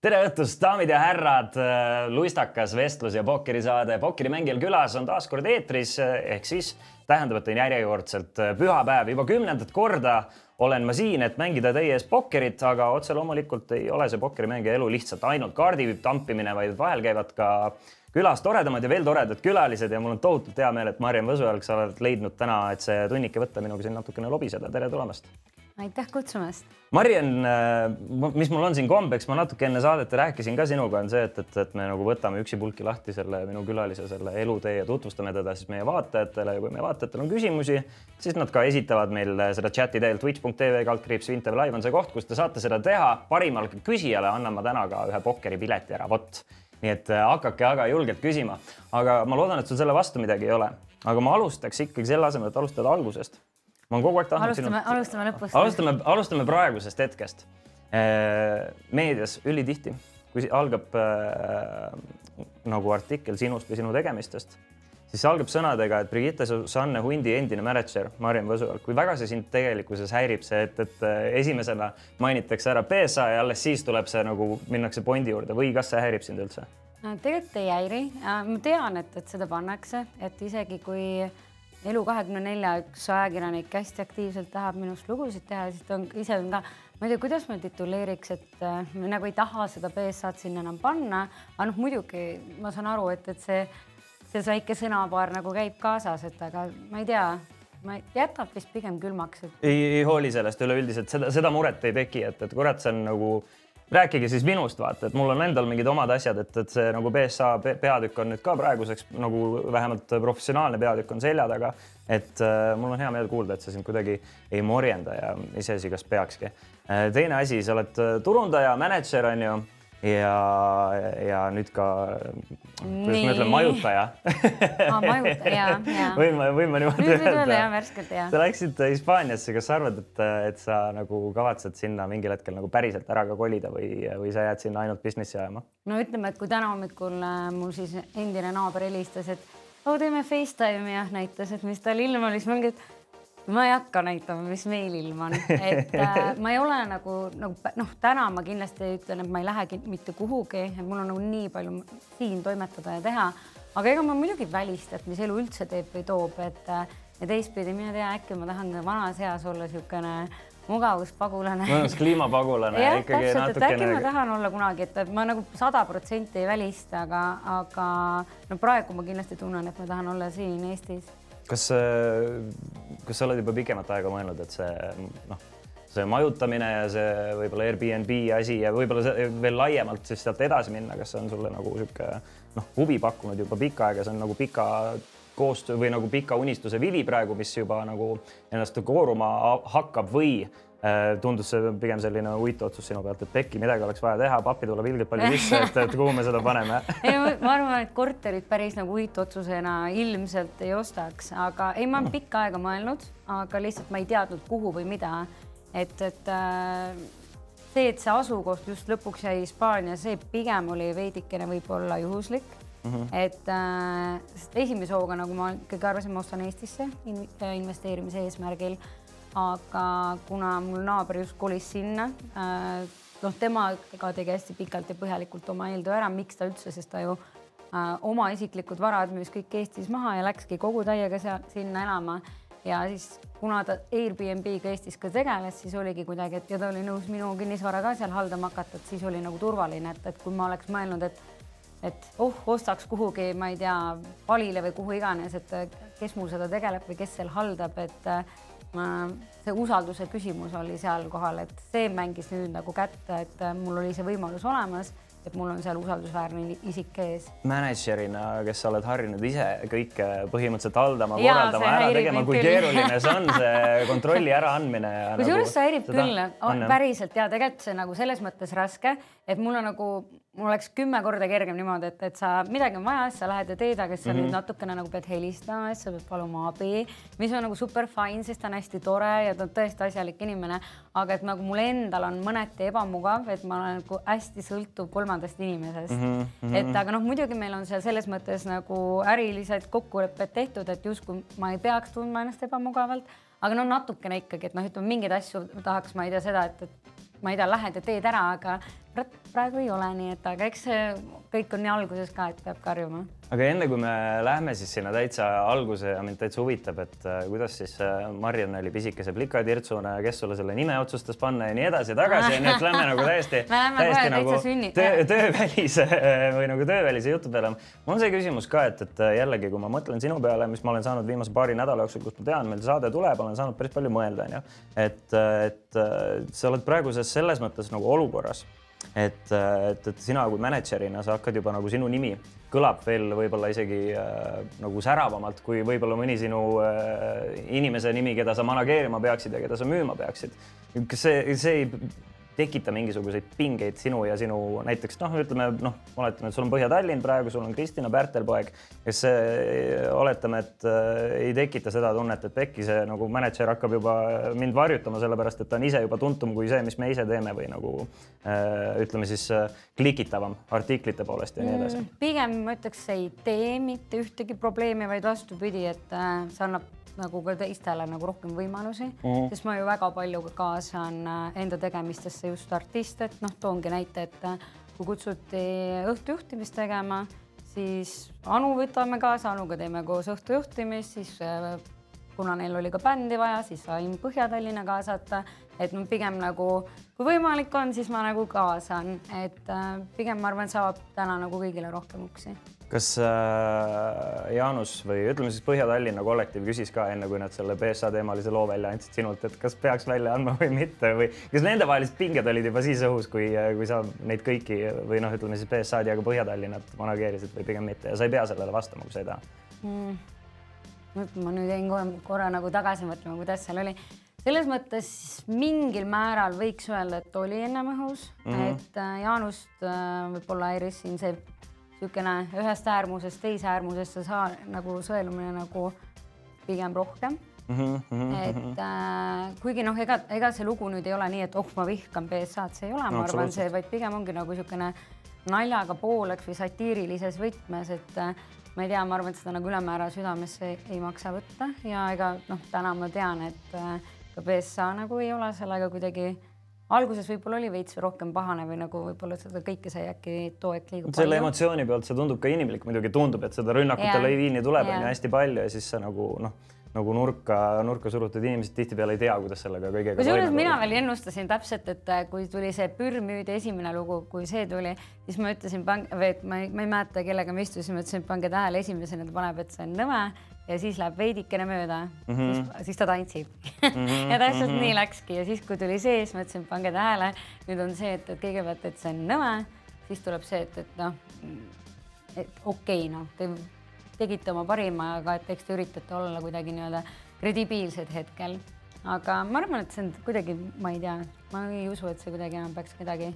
tere õhtust, daamid ja härrad. luistakas vestlus ja pokkerisaade Pokkerimängijal külas on taas kord eetris ehk siis tähendab, et on järjekordselt pühapäev, juba kümnendat korda olen ma siin, et mängida teie ees pokkerit, aga otse loomulikult ei ole see pokkerimängija elu lihtsalt ainult kaardi tampimine, vaid vahel käivad ka külas toredamad ja veel toredad külalised ja mul on tohutult hea meel, et Marjem Võsujalg, sa oled leidnud täna, et see tunnike võtta minuga siin natukene lobiseda. tere tulemast aitäh kutsumast. Mariann, äh, mis mul on siin kombeks, ma natuke enne saadet rääkisin ka sinuga, on see, et, et, et me nagu võtame üksipulki lahti selle minu külalise selle elutee ja tutvustame teda siis meie vaatajatele ja kui meie vaatajatel on küsimusi, siis nad ka esitavad meil seda chati teel twitch.tv kaldkriips Vintev Live on see koht, kus te saate seda teha. parimale küsijale annan ma täna ka ühe pokkeripileti ära, vot. Nii et äh, hakake aga julgelt küsima, aga ma loodan, et sul selle vastu midagi ei ole, aga ma alustaks ikkagi selle asemel, et alustada algusest ma olen kogu aeg tahtnud alustame sinult..., alustame lõpust. alustame, alustame praegusest hetkest. Äh, meedias ülitihti, kui algab äh, nagu artikkel sinust või sinu tegemistest, siis see algab sõnadega, et Brigitte Susanne Hundi endine mänedžer Mariann Võsujalg, kui väga see sind tegelikkuses häirib, see, et, et äh, esimesena mainitakse ära PSA ja alles siis tuleb see nagu minnakse Bondi juurde või kas see häirib sind üldse? tegelikult ei häiri, ma tean, et, et seda pannakse, et isegi kui elu kahekümne nelja üks ajakirjanik hästi aktiivselt tahab minust lugusid teha, siis ta on ise on ka, ma ei tea, kuidas ma tituleeriks, et äh, me nagu ei taha seda BSA-d sinna enam panna, aga noh, muidugi ma saan aru, et, et see, see väike sõnapaar nagu käib kaasas, et aga ma ei tea ma jätab vist pigem külmaks et.... ei, ei hooli sellest üleüldiselt, seda, seda muret ei teki, et, et kurat, see on nagu rääkige siis minust, vaata, et mul on endal mingid omad asjad, et, et see nagu BSA peatükk on nüüd ka praeguseks nagu vähemalt professionaalne peatükk on selja taga. et äh, mul on hea meel kuulda, et see sind kuidagi ei morjenda ja iseasi, kas peakski äh,. teine asi, sa oled äh, turundaja, mänedžer on ju ja, ja nüüd ka, kuidas ma ütlen, majutaja ah, majutaja, ja. võin ma, võin ma niimoodi öelda? jah, värskelt jah. sa läksid Hispaaniasse, kas sa arvad, et, et sa nagu kavatsed sinna mingil hetkel nagu päriselt ära ka kolida või, või sa jääd sinna ainult businessi ajama? no ütleme, et kui täna hommikul äh, mul siis endine naaber helistas, et oo, teeme Facetime'i ja näitas, et mis tal ilm oli, siis ma mingi, et ma ei hakka näitama, mis meil ilm on, et äh, ma ei ole nagu, nagu noh, täna ma kindlasti ütlen, et ma ei lähegi mitte kuhugi, et mul on nagu nii palju siin toimetada ja teha. aga ega ma muidugi ei välista, et mis elu üldse teeb või toob, et äh, ja teistpidi, mine tea, äkki ma tahan vanas eas olla niisugune mugavuspagulane. mõnus kliimapagulane jah, täpselt, et äkki ma tahan olla kunagi, et ma nagu sada protsenti ei välista, aga, aga no praegu ma kindlasti tunnen, et ma tahan olla siin Eestis kas, kas sa oled juba pikemat aega mõelnud, et see noh, see majutamine ja see võib-olla Airbnb asi ja võib-olla veel laiemalt siis sealt edasi minna, kas see on sulle nagu niisugune noh, huvi pakkunud juba pikka aega, see on nagu pika koostöö või nagu pika unistuse vili praegu, mis juba nagu ennast kooruma hakkab või Äh, tundus see pigem selline uitu otsus sinu pealt, et pekki, midagi oleks vaja teha, pappi tuleb ilgelt palju sisse, et, et kuhu me seda paneme ei, ma arvan, et korterit päris nagu uitu otsusena ilmselt ei ostaks, aga ei, ma olen pikka aega mõelnud, aga lihtsalt ma ei teadnud, kuhu või mida. et, et äh, see, et see asukoht just lõpuks jäi Hispaania, see pigem oli veidikene võib-olla juhuslik Mm -hmm. et äh, esimese hooga, nagu ma ikkagi arvasin, ma ostan Eestisse investeerimise eesmärgil aga kuna mul naaber just kolis sinna äh,, noh, temaga tegi hästi pikalt ja põhjalikult oma eeltöö ära, miks ta üldse, sest ta ju äh, oma isiklikud varad müüs kõik Eestis maha ja läkski kogu täiega seal sinna elama. Ja siis kuna ta Airbnb-ga Eestis ka tegeles, siis oligi kuidagi, et ja ta oli nõus minu kinnisvara ka seal haldama hakata, et siis oli nagu turvaline, et, et kui ma oleks mõelnud, et et oh, ostaks kuhugi, ma ei tea, Palile või kuhu iganes, et kes mul seda tegeleb või kes seal haldab, et see usalduse küsimus oli seal kohal, et see mängis nüüd nagu kätte, et mul oli see võimalus olemas, et mul on seal usaldusväärne isik ees. mänedžerina, kes sa oled harjunud ise kõike põhimõtteliselt haldama, korraldama, ära tegema, kui keeruline see on, see kontrolli äraandmine. kusjuures nagu, see häirib küll, päriselt ja tegelikult see nagu selles mõttes raske, et mul on nagu mul oleks kümme korda kergem niimoodi, et, et sa midagi on vaja, siis sa lähed ja teed, aga siis sa mm -hmm. nüüd natukene nagu pead helistama, siis sa pead paluma abi, mis on nagu super fine, sest ta on hästi tore ja ta on tõesti asjalik inimene. aga et nagu mul endal on mõneti ebamugav, et ma olen nagu hästi sõltuv kolmandast inimesest mm. -hmm. et aga noh, muidugi meil on seal selles mõttes nagu ärilised kokkulepped tehtud, et justkui ma ei peaks tundma ennast ebamugavalt, aga no natukene ikkagi, et noh, ütleme mingeid asju tahaks, ma ei tea seda, et, et ma ei tea, lähed ja teed ära, aga praegu ei ole nii, et aga eks see kõik on nii alguses ka, et peab karjuma. aga enne kui me läheme siis sinna täitsa alguse ja mind täitsa huvitab, et äh, kuidas siis äh, Mariann oli pisikese plikatirtsuna ja kes sulle selle nime otsustas panna ja nii edasi ja tagasi, nii et lähme nagu täiesti täiesti nagu töö, töövälise või nagu töövälise jutu peale. mul on see küsimus ka, et, et jällegi, kui ma mõtlen sinu peale, mis ma olen saanud viimase paari nädala jooksul, kus ma tean, meil saade tuleb, olen saanud päris palju mõelda, onju. et, et sa oled praeguses selles mõttes nagu olukorras et, et, et sina kui mänedžerina, sa hakkad juba nagu sinu nimi kõlab veel võib-olla isegi äh, nagu säravamalt kui võib-olla mõni sinu äh, inimese nimi, keda sa manageerima peaksid ja keda sa müüma peaksid. kas see, see ei tekita mingisuguseid pingeid sinu ja sinu näiteks noh, ütleme noh, oletame, et sul on Põhja-Tallinn praegu, sul on Kristina Pärtelpoeg, kes oletame, et äh, ei tekita seda tunnet, et äkki see nagu mänedžer hakkab juba mind varjutama, sellepärast et ta on ise juba tuntum kui see, mis me ise teeme või nagu äh, ütleme siis äh, klikitavam artiklite poolest ja nii edasi mm,. pigem ma ütleks, ei tee mitte ühtegi probleemi, vaid vastupidi, et äh, see annab nagu ka teistele nagu rohkem võimalusi. Mm, -hmm. sest ma ju väga palju kaasan äh, enda tegemistesse just artiste, et noh, toongi näite, et äh, kui kutsuti õhtujuhtimist tegema, siis Anu võtame kaasa, Anuga teeme koos õhtujuhtimist, siis äh, kuna neil oli ka bändi vaja, siis sain Põhja-Tallinna kaasata, et no pigem nagu, kui võimalik on, siis ma nagu kaasan, et pigem ma arvan, saab täna nagu kõigile rohkem uksi kas äh, Jaanus või ütleme siis Põhja-Tallinna kollektiiv küsis ka enne, kui nad selle BSA teemalise loo välja andsid sinult, et kas peaks välja andma või mitte või kas nendevahelised pinged olid juba siis õhus, kui, kui sa neid kõiki või noh, ütleme siis BSA-d ja ka Põhja-Tallinnat manageerisid või pigem mitte ja sa ei pea sellele vastama, kui sa ei taha mm.? ma nüüd jäin korra, korra nagu tagasi mõtlema, kuidas seal oli selles mõttes mingil määral võiks öelda, et oli ennem õhus mm, -hmm. et äh, Jaanust äh, võib-olla häiris siin see niisugune ühest äärmusest teise äärmusesse saa nagu sõelumine nagu pigem rohkem mm. -hmm. et äh, kuigi noh, ega, ega see lugu nüüd ei ole nii, et oh, ma vihkan BSA-d, see ei ole no,, ma arvan, see, vaid pigem ongi nagu niisugune naljaga pooleks või satiirilises võtmes, et äh, ma ei tea, ma arvan, et seda nagu ülemäära südamesse ei, ei maksa võtta ja ega noh, täna ma tean, et äh, ka BSA nagu ei ole sellega kuidagi alguses võib-olla oli veits rohkem pahane või nagu võib-olla seda kõike sai äkki too hetk liiga palju. selle emotsiooni pealt see tundub ka inimlik, muidugi tundub, et seda rünnakute laviini tuleb on ju hästi palju ja siis sa nagu noh, nagu nurka, nurka surutud inimesed tihtipeale ei tea, kuidas sellega kõigega kusjuures mina veel ennustasin täpselt, et äh, kui tuli see Pürmüüdi esimene lugu, kui see tuli, siis ma ütlesin, või et ma ei, ma ei mäleta, kellega me istusime, ütlesin, et pange tähele, esimesena ta paneb, et see on nõme ja siis läheb veidikene mööda mm, -hmm. siis, siis ta tantsib mm. -hmm. ja täpselt mm -hmm. nii läkski ja siis, kui tuli see, siis ma ütlesin, pange tähele, nüüd on see, et, et kõigepealt, et see on nõme, siis tuleb see, et, et noh, et okei okay,, noh, tegite oma parima, aga et eks te üritate olla kuidagi nii-öelda kredibiilsed hetkel. aga ma arvan, et see on kuidagi, ma ei tea, ma ei usu, et see kuidagi enam peaks kedagi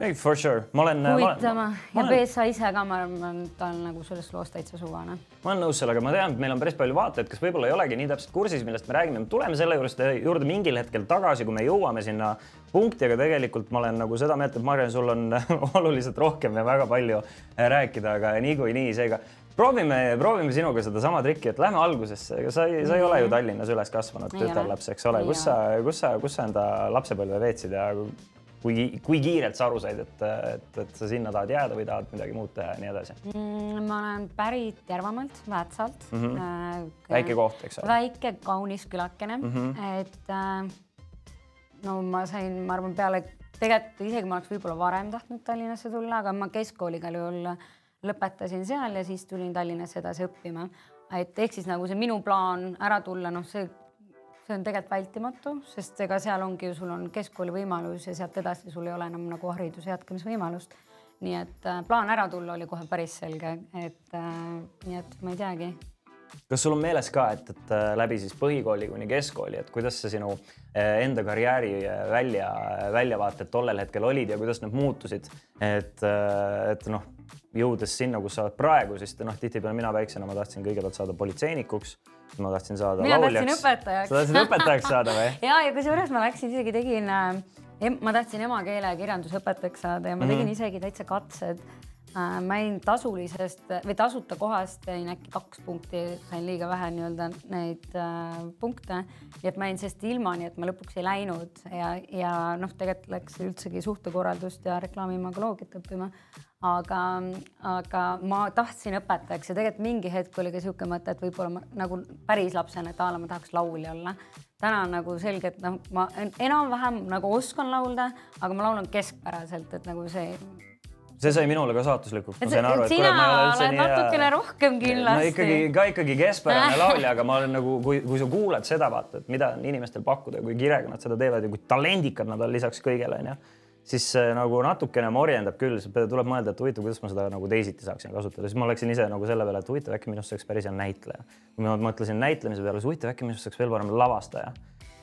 ei, for sure, ma olen. huvitama ja olen... BSA ise ka, ma arvan, ta on nagu selles loos täitsa suvane. ma olen nõus sellega, ma tean, et meil on päris palju vaatajaid, kes võib-olla ei olegi nii täpselt kursis, millest me räägime, me tuleme selle juurest juurde mingil hetkel tagasi, kui me jõuame sinna punkti, aga tegelikult ma olen nagu seda meelt, et Mariann, sul on oluliselt rohkem ja väga palju rääkida, aga niikuinii, seega proovime, proovime sinuga sedasama trikki, et lähme algusesse, ega sa ei, sa ei ole ju mhm. Tallinnas üles kasvanud tütarlaps, eks ole, kus sa, kus sa, kus sa enda lapsepõlve veetsid ja kui, kui kiirelt sa aru said, et, et, et sa sinna tahad jääda või tahad midagi muud teha ja nii edasi mm,? ma olen pärit Järvamaalt, Väätsalt mm. -hmm. Äh, väike koht, eks ole. väike kaunis külakene mm, -hmm. et äh, no ma sain, ma arvan, peale tegelikult isegi ma oleks võib-olla varem tahtnud Tallinnasse tulla, aga ma keskkooli igal juhul lõpetasin seal ja siis tulin Tallinnasse edasi õppima. et ehk siis nagu see minu plaan ära tulla, noh, see see on tegelikult vältimatu, sest ega seal ongi ju, sul on keskkooli võimalus ja sealt edasi sul ei ole enam nagu hariduse jätkamisvõimalust. nii et äh, plaan ära tulla oli kohe päris selge, et äh, nii et ma ei teagi, kas sul on meeles ka, et, et äh, läbi siis põhikooli kuni keskkooli, et kuidas see sinu äh, enda karjääri äh, välja, väljavaated tollel hetkel olid ja kuidas need muutusid? et, et noh, jõudes sinna, kus sa oled praegu, siis noh, tihtipeale mina väiksena ma tahtsin kõigepealt saada politseinikuks, ma tahtsin saada mina lauljaks. tahtsin õpetajaks. sa tahtsid õpetajaks saada või? ja, ja kusjuures ma läksin isegi tegin ma tahtsin emakeele ja kirjandusõpetajaks saada ja ma tegin mm -hmm. isegi täitsa katsed Äh, ma jäin tasulisest või tasuta kohast jäin äkki kaks punkti, sain liiga vähe nii-öelda neid äh, punkte. nii et ma jäin sellest ilma, nii et ma lõpuks ei läinud ja, ja noh, tegelikult läks üldsegi suhtekorraldust ja reklaamimagoloogiat õppima. aga, aga ma tahtsin õpetajaks ja tegelikult mingi hetk oli ka niisugune mõte, et võib-olla ma nagu päris lapsena, et a la ma tahaks laulja olla täna nagu selge, et noh, ma enam-vähem nagu oskan laulda, aga ma laulan keskpäraselt, et nagu see see sai minule ka saatuslikuks, sain aru, sina oled natukene rohkem kindlasti. no ikkagi ka ikkagi keskpärane laulja, aga ma olen nagu, kui, kui sa kuulad seda, vaata, et mida on inimestel pakkuda, kui kirega nad seda teevad ja kui talendikad nad on lisaks kõigele, onju siis nagu natukene morjendab küll, tuleb mõelda, et huvitav, kuidas ma seda nagu teisiti saaksin kasutada, siis ma läksin ise nagu selle peale, et huvitav, äkki minust saaks päris hea näitleja. kui ma mõtlesin näitlemise peale, siis huvitav, äkki minust saaks veel parem lavastaja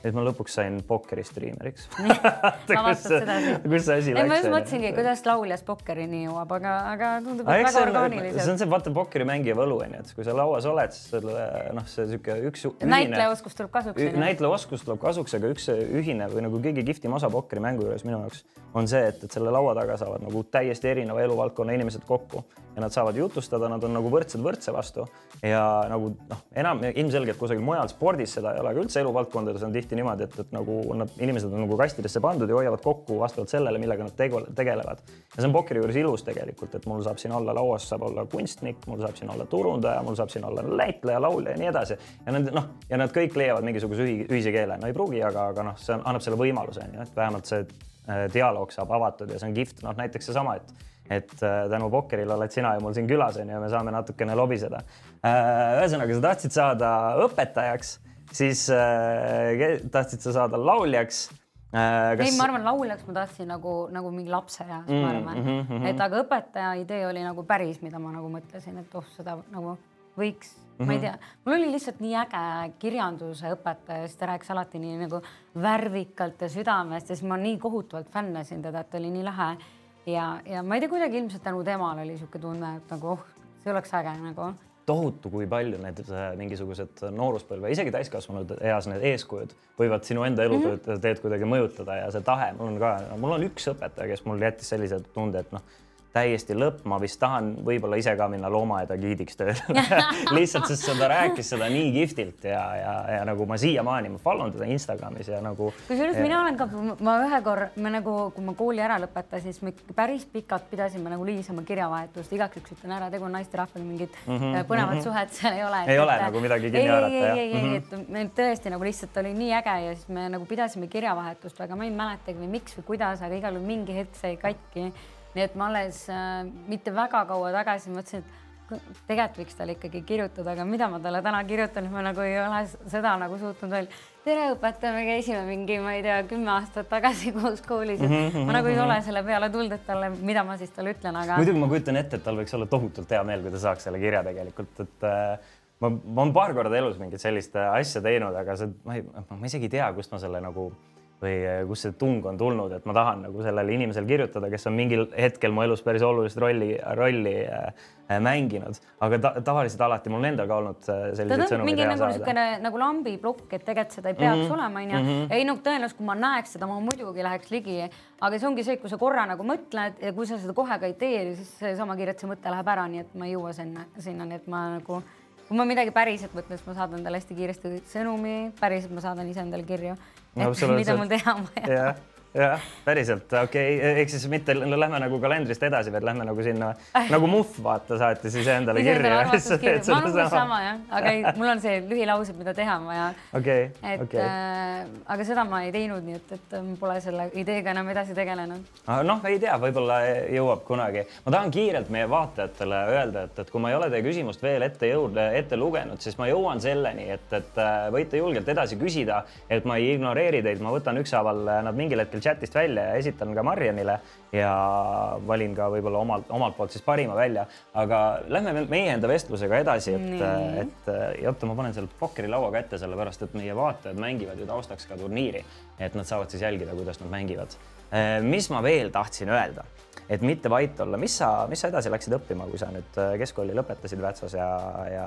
et ma lõpuks sain pokkeri striimeriks kus, see asi läks? ma just mõtlesingi, kuidas lauljas pokkerini jõuab, aga, aga tundub, et väga orgaaniliselt. see on see, vaata pokkeri mängija võlu onju, et kui sa lauas oled, siis sul noh, see sihuke üks ühine.... näitlejaoskus tuleb kasuks. näitlejaoskus tuleb kasuks, aga üks ühine või nagu kõige kihvtim osa pokkerimängu juures minu jaoks on see, et, et selle laua taga saavad nagu täiesti erineva eluvaldkonna inimesed kokku ja nad saavad jutustada, nad on nagu võrdsed võrdse vastu ja nagu noh, enam ilmselgelt kusagil mujal spordis seda ei ole, aga üldse eluvaldkondades on tihti niimoodi, et, et nagu nad, inimesed on nagu kastidesse pandud ja hoiavad kokku vastavalt sellele, millega nad tegu, tegelevad. ja see on pokkeri juures ilus tegelikult, et mul saab siin olla lauas saab olla kunstnik, mul saab siin olla turundaja, mul saab siin olla näitleja, laulja ja nii edasi. ja nad noh, ja nad kõik leiavad mingisuguse ühise keele, no ei pruugi, aga, aga noh, see annab selle võimaluse on ju, et vähemalt see Äh, dialoog saab avatud ja see on kihvt, noh näiteks seesama, et et äh, tänu pokkerile oled sina ju mul siin külas onju ja me saame natukene lobiseda. Äh, ühesõnaga, sa tahtsid saada õpetajaks, siis tahtsid sa saada lauljaks Kas... ei, ma arvan, lauljaks ma tahtsin nagu, nagu mingi lapse ja mm, ma arvan mm, -hmm. et aga õpetaja idee oli nagu päris, mida ma nagu mõtlesin, et oh, seda nagu võiks Mm -hmm. ma ei mhm. tea, mul oli lihtsalt nii äge kirjanduse õpetaja, siis ta rääkis alati nii nagu värvikalt ja südamest ja siis ma nii kohutavalt fännasin teda, et oli nii lahe. ja, ja ma ei tea, kuidagi ilmselt tänu temale oli niisugune tunne, et nagu oh, see oleks äge nagu tohutu, kui palju need äh, mingisugused nooruspõlve, isegi täiskasvanud eas need eeskujud võivad sinu enda eluteed mm -hmm. kuidagi mõjutada ja see tahe, mul on ka, mul on üks õpetaja, kes mul jättis sellise tunde, et noh täiesti lõpp, ma vist tahan võib-olla ise ka minna loomaaeda giidiks tööle lihtsalt, sest ta rääkis seda nii kihvtilt ja, ja, ja nagu ma siiamaani, ma follow n teda Instagramis ja nagu. kusjuures mina olen ka, ma ühe korra, me nagu, kui ma kooli ära lõpetasin, siis me päris pikalt pidasime nagu Liisama kirjavahetust, igaks juhuks ütlen ära, tegu on naisterahvaga, mingit mm -hmm, põnevat mm -hmm. suhet seal ei ole. ei et, ole nagu midagi kinni haarata. ei, ei, ei, ei, mhm. et meil tõesti nagu lihtsalt oli nii äge ja siis me nagu pidasime kirjavahetust, aga ma ei mäletagi või miks või kuidas, aga igal juhul mingi hetk sai katki nii et ma alles äh, mitte väga kaua tagasi mõtlesin, et tegelikult võiks talle ikkagi kirjutada, aga mida ma talle täna kirjutan, ma nagu ei ole seda nagu suutnud veel. tere õpetaja, me käisime mingi, ma ei tea, kümme aastat tagasi koos koolis mm. -hmm, ma nagu ei ole selle peale tulnud, et talle, mida ma siis talle ütlen, aga. muidugi ma kujutan ette, et tal võiks olla tohutult hea meel, kui ta saaks selle kirja tegelikult, et äh, ma, ma olen paar korda elus mingit sellist asja teinud, aga see, ma ei, ma isegi ei tea, kust ma selle nagu või eh, kust see tung on tulnud, et ma tahan nagu sellele inimesele kirjutada, kes on mingil hetkel mu elus päris olulist rolli, rolli äh, mänginud, aga ta, tavaliselt alati mul endal ka olnud selliseid sõnumeid. mingi nagu niisugune nagu lambiplokk, et tegelikult seda ei peaks mm -hmm. olema, onju. Mhm. ei no tõenäoliselt, kui ma näeks seda, ma muidugi läheks ligi, aga see ongi see, kui sa korra nagu mõtled ja kui sa seda kohe ka ei tee, siis seesama kiirelt see mõte läheb ära, nii et ma ei jõua sinna, sinna, nii et ma nagu kui ma midagi päriselt mõtlen, siis ma saadan talle hästi kiiresti sõnumi, päriselt ma saadan ise endale kirju mida mul teha on vaja jah, päriselt, okei okay., ehk siis mitte lähme nagu kalendrist edasi, vaid lähme nagu sinna nagu Muhv vaata saatis iseendale kirja. ma olen sama jah, aga ei, mul on see lühilaused, mida teha on vaja okay,. et okay. äh, aga seda ma ei teinud, nii et, et pole selle ideega enam edasi tegelenud. noh, ei tea, võib-olla jõuab kunagi. ma tahan kiirelt meie vaatajatele öelda, et, et kui ma ei ole teie küsimust veel ette jõudnud, ette lugenud, siis ma jõuan selleni, et, et äh, võite julgelt edasi küsida, et ma ei ignoreeri teid, ma võtan ükshaaval nad mingil hetkel chat'ist välja ja esitan ka Marianile ja valin ka võib-olla omalt, omalt poolt siis parima välja. aga lähme meie enda vestlusega edasi, et, et ja oota, ma panen selle pokkerilaua kätte, sellepärast et meie vaatajad mängivad ju taustaks ka turniiri, et nad saavad siis jälgida, kuidas nad mängivad. mis ma veel tahtsin öelda et mitte vait olla, mis sa, mis sa edasi läksid õppima, kui sa nüüd keskkooli lõpetasid Väätsas ja, ja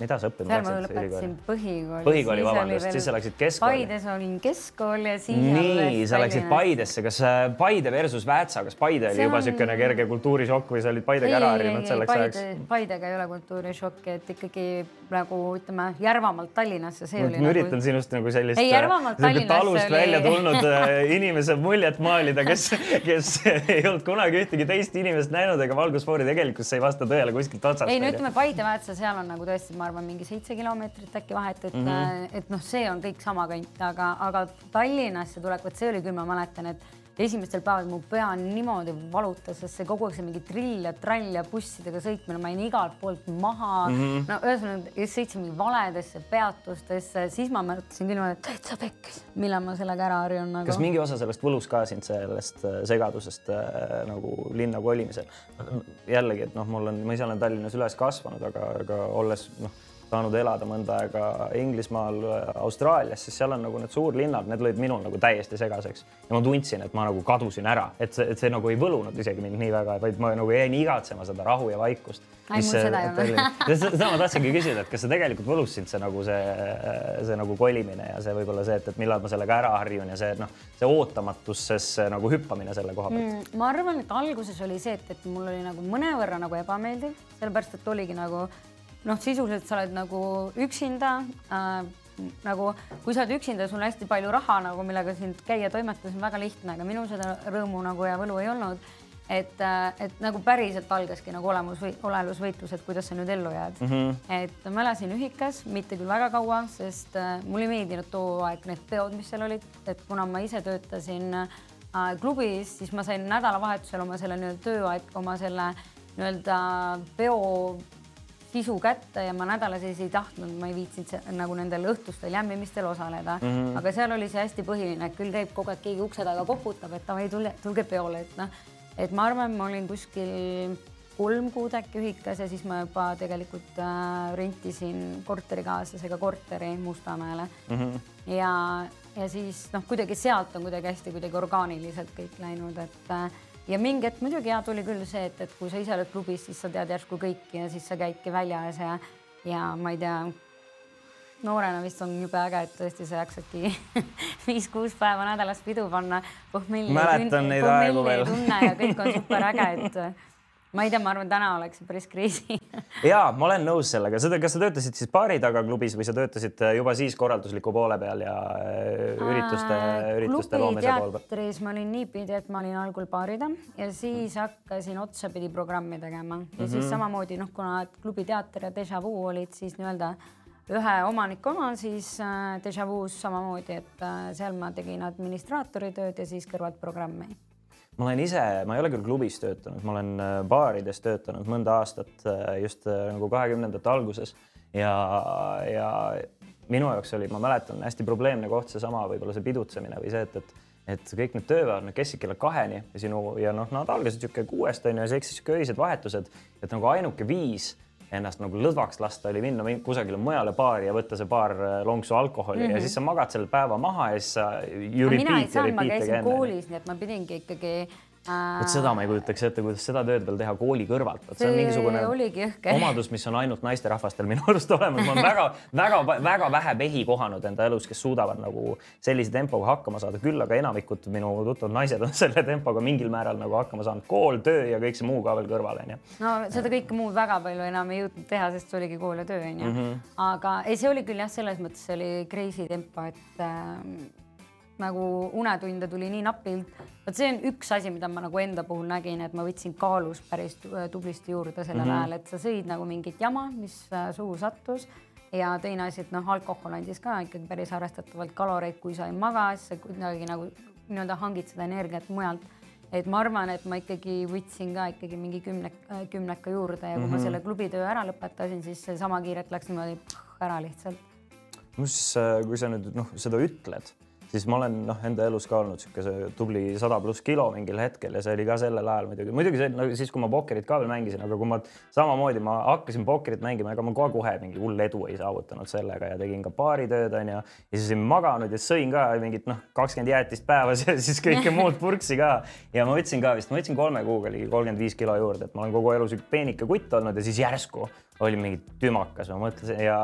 mida sa õppima seal ma lõpetasin põhikooli. põhikooli, vabandust, siis sa läksid keskkooli. Paides olin keskkool ja siis. nii, sa läksid Paidesse, kas äh, Paide versus Väätsa, kas Paide oli juba niisugune on... kerge kultuurishokk või sa olid Paidega ära harjunud selleks ajaks? Paidega ei ole kultuurishokki, et ikkagi nagu ütleme Järvamaalt Tallinnasse, see oli. ma nagu... üritan sinust nagu sellist. ei, Järvamaalt Tallinnasse talust oli... välja tulnud äh, inimese muljet maalida, kes, kes ei olnud kunagi ühtegi teist inimest näinud ega valgusfoori tegelikult see ei vasta tõele kuskilt otsast. ei no ütleme Paide-Väätsa, seal on nagu tõesti, ma ma arvan, mingi seitse kilomeetrit äkki vahet, et mm, -hmm. et noh, see on kõik sama kant, aga, aga Tallinnasse tulek, vot see oli küll, ma mäletan, et esimestel päevadel mu pea niimoodi valutas, sest see kogu aeg see mingi trill ja trall ja bussidega sõitmine, ma jäin igalt poolt maha mm. -hmm. no ühesõnaga, sõitsime valedesse peatustesse, siis ma mõtlesin küll, et täitsa pekkis, millal ma sellega ära harjun nagu.. kas mingi osa sellest võlus ka sind sellest äh, segadusest äh, nagu linna kolimisel? jällegi, et noh, mul on, ma ise olen Tallinnas üles kasvanud, aga, aga olles noh saanud elada mõnda aega Inglismaal, Austraalias, siis seal on nagu need suurlinnad, need lõid minul nagu täiesti segaseks ja ma tundsin, et ma nagu kadusin ära, et see, et see nagu ei võlunud isegi mind nii väga, vaid ma nagu jäin igatsema seda rahu ja vaikust. seda ma tahtsingi küsida, et kas see tegelikult võlus sind see nagu see, see nagu kolimine ja see võib-olla see, et, et millal ma sellega ära harjun ja see noh, see ootamatussesse nagu hüppamine selle koha pealt mm,. ma arvan, et alguses oli see, et, et mul oli nagu mõnevõrra nagu ebameeldiv, sellepärast et oligi nagu noh, sisuliselt sa oled nagu üksinda äh, nagu kui sa oled üksinda, sul on hästi palju raha nagu, millega sind käia toimetada, see on väga lihtne, aga minul seda rõõmu nagu ja võlu ei olnud. et, äh, et nagu päriselt algaski nagu olemus või olelusvõitlus, et kuidas sa nüüd ellu jääd mm. -hmm. et ma elasin ühikas, mitte küll väga kaua, sest äh, mulle ei meeldinud too aeg need peod, mis seal olid, et kuna ma ise töötasin äh, klubis, siis ma sain nädalavahetusel oma selle nii-öelda tööaeg, oma selle nii-öelda peo sisu kätte ja ma nädala sees ei tahtnud, ma ei viitsinud nagu nendel õhtustel jämmimistel osaleda mm. -hmm. aga seal oli see hästi põhiline, et küll käib kogu aeg keegi ukse taga koputab, et davai, tulge, tulge peole, et noh, et ma arvan, ma olin kuskil kolm kuud äkki ühikas ja siis ma juba tegelikult äh, rentisin korterikaaslasega korteri Mustamäele mm. -hmm. ja, ja siis noh, kuidagi sealt on kuidagi hästi kuidagi orgaaniliselt kõik läinud, et äh, ja mingi hetk muidugi ja tuli küll see, et, et kui sa ise oled klubis, siis sa tead järsku kõiki ja siis sa käidki väljas ja, ja ma ei tea, noorena vist on jube äge, et tõesti sa jaksadki viis-kuus päeva nädalas pidu panna. mäletan neid aegu veel. ja kõik on super äge, et ma ei tea, ma arvan, täna oleks päris kriisi. Ja ma olen nõus sellega, seda, kas sa töötasid siis baari taga klubis või sa töötasid äh, juba siis korraldusliku poole peal ja äh, ürituste, ürituste loomise poole peal? teatris ma olin niipidi, et ma olin algul baarida ja siis hakkasin otsapidi programmi tegema. Ja mm -hmm. siis samamoodi noh, kuna klubi teater ja Deja Vu olid siis nii-öelda ühe omaniku oma, siis äh, Deja Vu's samamoodi, et seal ma tegin administraatori tööd ja siis kõrvalt programmi ma olen ise, ma ei ole küll klubis töötanud, ma olen äh, baarides töötanud mõnda aastat äh, just äh, nagu kahekümnendate alguses. Ja, ja minu jaoks oli, ma mäletan, hästi probleemne koht seesama võib-olla see pidutsemine või see, et, et et kõik need tööpäevad, need kestsid kella kaheni ja sinu ja noh, nad algasid niisugune kuuest on ju ja siis sihuke öised vahetused, et nagu ainuke viis ennast nagu lõdvaks lasta oli minna kusagile mujale baari ja võtta see paar lonksu alkoholi mm -hmm. ja siis sa magad selle päeva maha ja siis sa. mina ei saanud, ma käisin koolis, nii et ma pidingi ikkagi vot seda ma ei kujutaks ette, kuidas seda tööd veel teha kooli kõrvalt, vot see on mingisugune omadus, mis on ainult naisterahvastel minu arust olemas, ma olen väga-väga-väga vähe mehi kohanud enda elus, kes suudavad nagu sellise tempoga hakkama saada, küll aga enamikud minu tuttavad naised on selle tempoga mingil määral nagu hakkama saanud, kool, töö ja kõik see muu ka veel kõrval onju. no seda kõike muud väga palju enam ei jõudnud teha, sest see oligi kool ja töö onju mm. -hmm. aga ei, see oli küll jah, selles mõttes oli crazy tempo, et äh, nagu unetunde tuli nii napilt. vot see on üks asi, mida ma nagu enda puhul nägin, et ma võtsin kaalus päris tublisti juurde sellel mm -hmm. ajal, et sa sõid nagu mingit jama, mis äh, suhu sattus ja teine asi, et noh, alkohol andis ka ikkagi päris arvestatavalt kaloreid, kui sa ei maga, siis sa kuidagi nagu nii-öelda hangid seda energiat mujalt. et ma arvan, et ma ikkagi võtsin ka ikkagi mingi kümne, äh, kümneka juurde ja kui mm -hmm. ma mhm. selle klubitöö ära lõpetasin, siis seesama kiirelt läks niimoodi ära lihtsalt. mis, äh, kui sa nüüd noh, seda ütled siis ma olen noh, enda elus ka olnud niisuguse tubli sada pluss kilo mingil hetkel ja see oli ka sellel ajal muidugi, muidugi see no, siis, kui ma pokkerit ka veel mängisin, aga kui ma samamoodi ma hakkasin pokkerit mängima, ega ma kohe kohe mingi hull edu ei saavutanud sellega ja tegin ka baaritööd onju. ja siis olin maganud ja sõin ka mingit noh, kakskümmend jäätist päevas ja siis kõike muud purksi ka. ja ma võtsin ka vist, ma võtsin kolme kuuga ligi kolmkümmend viis kilo juurde, et ma olen kogu elu sihuke peenike kutt olnud ja siis järsku oli mingi tümakas, ma mõtlesin ja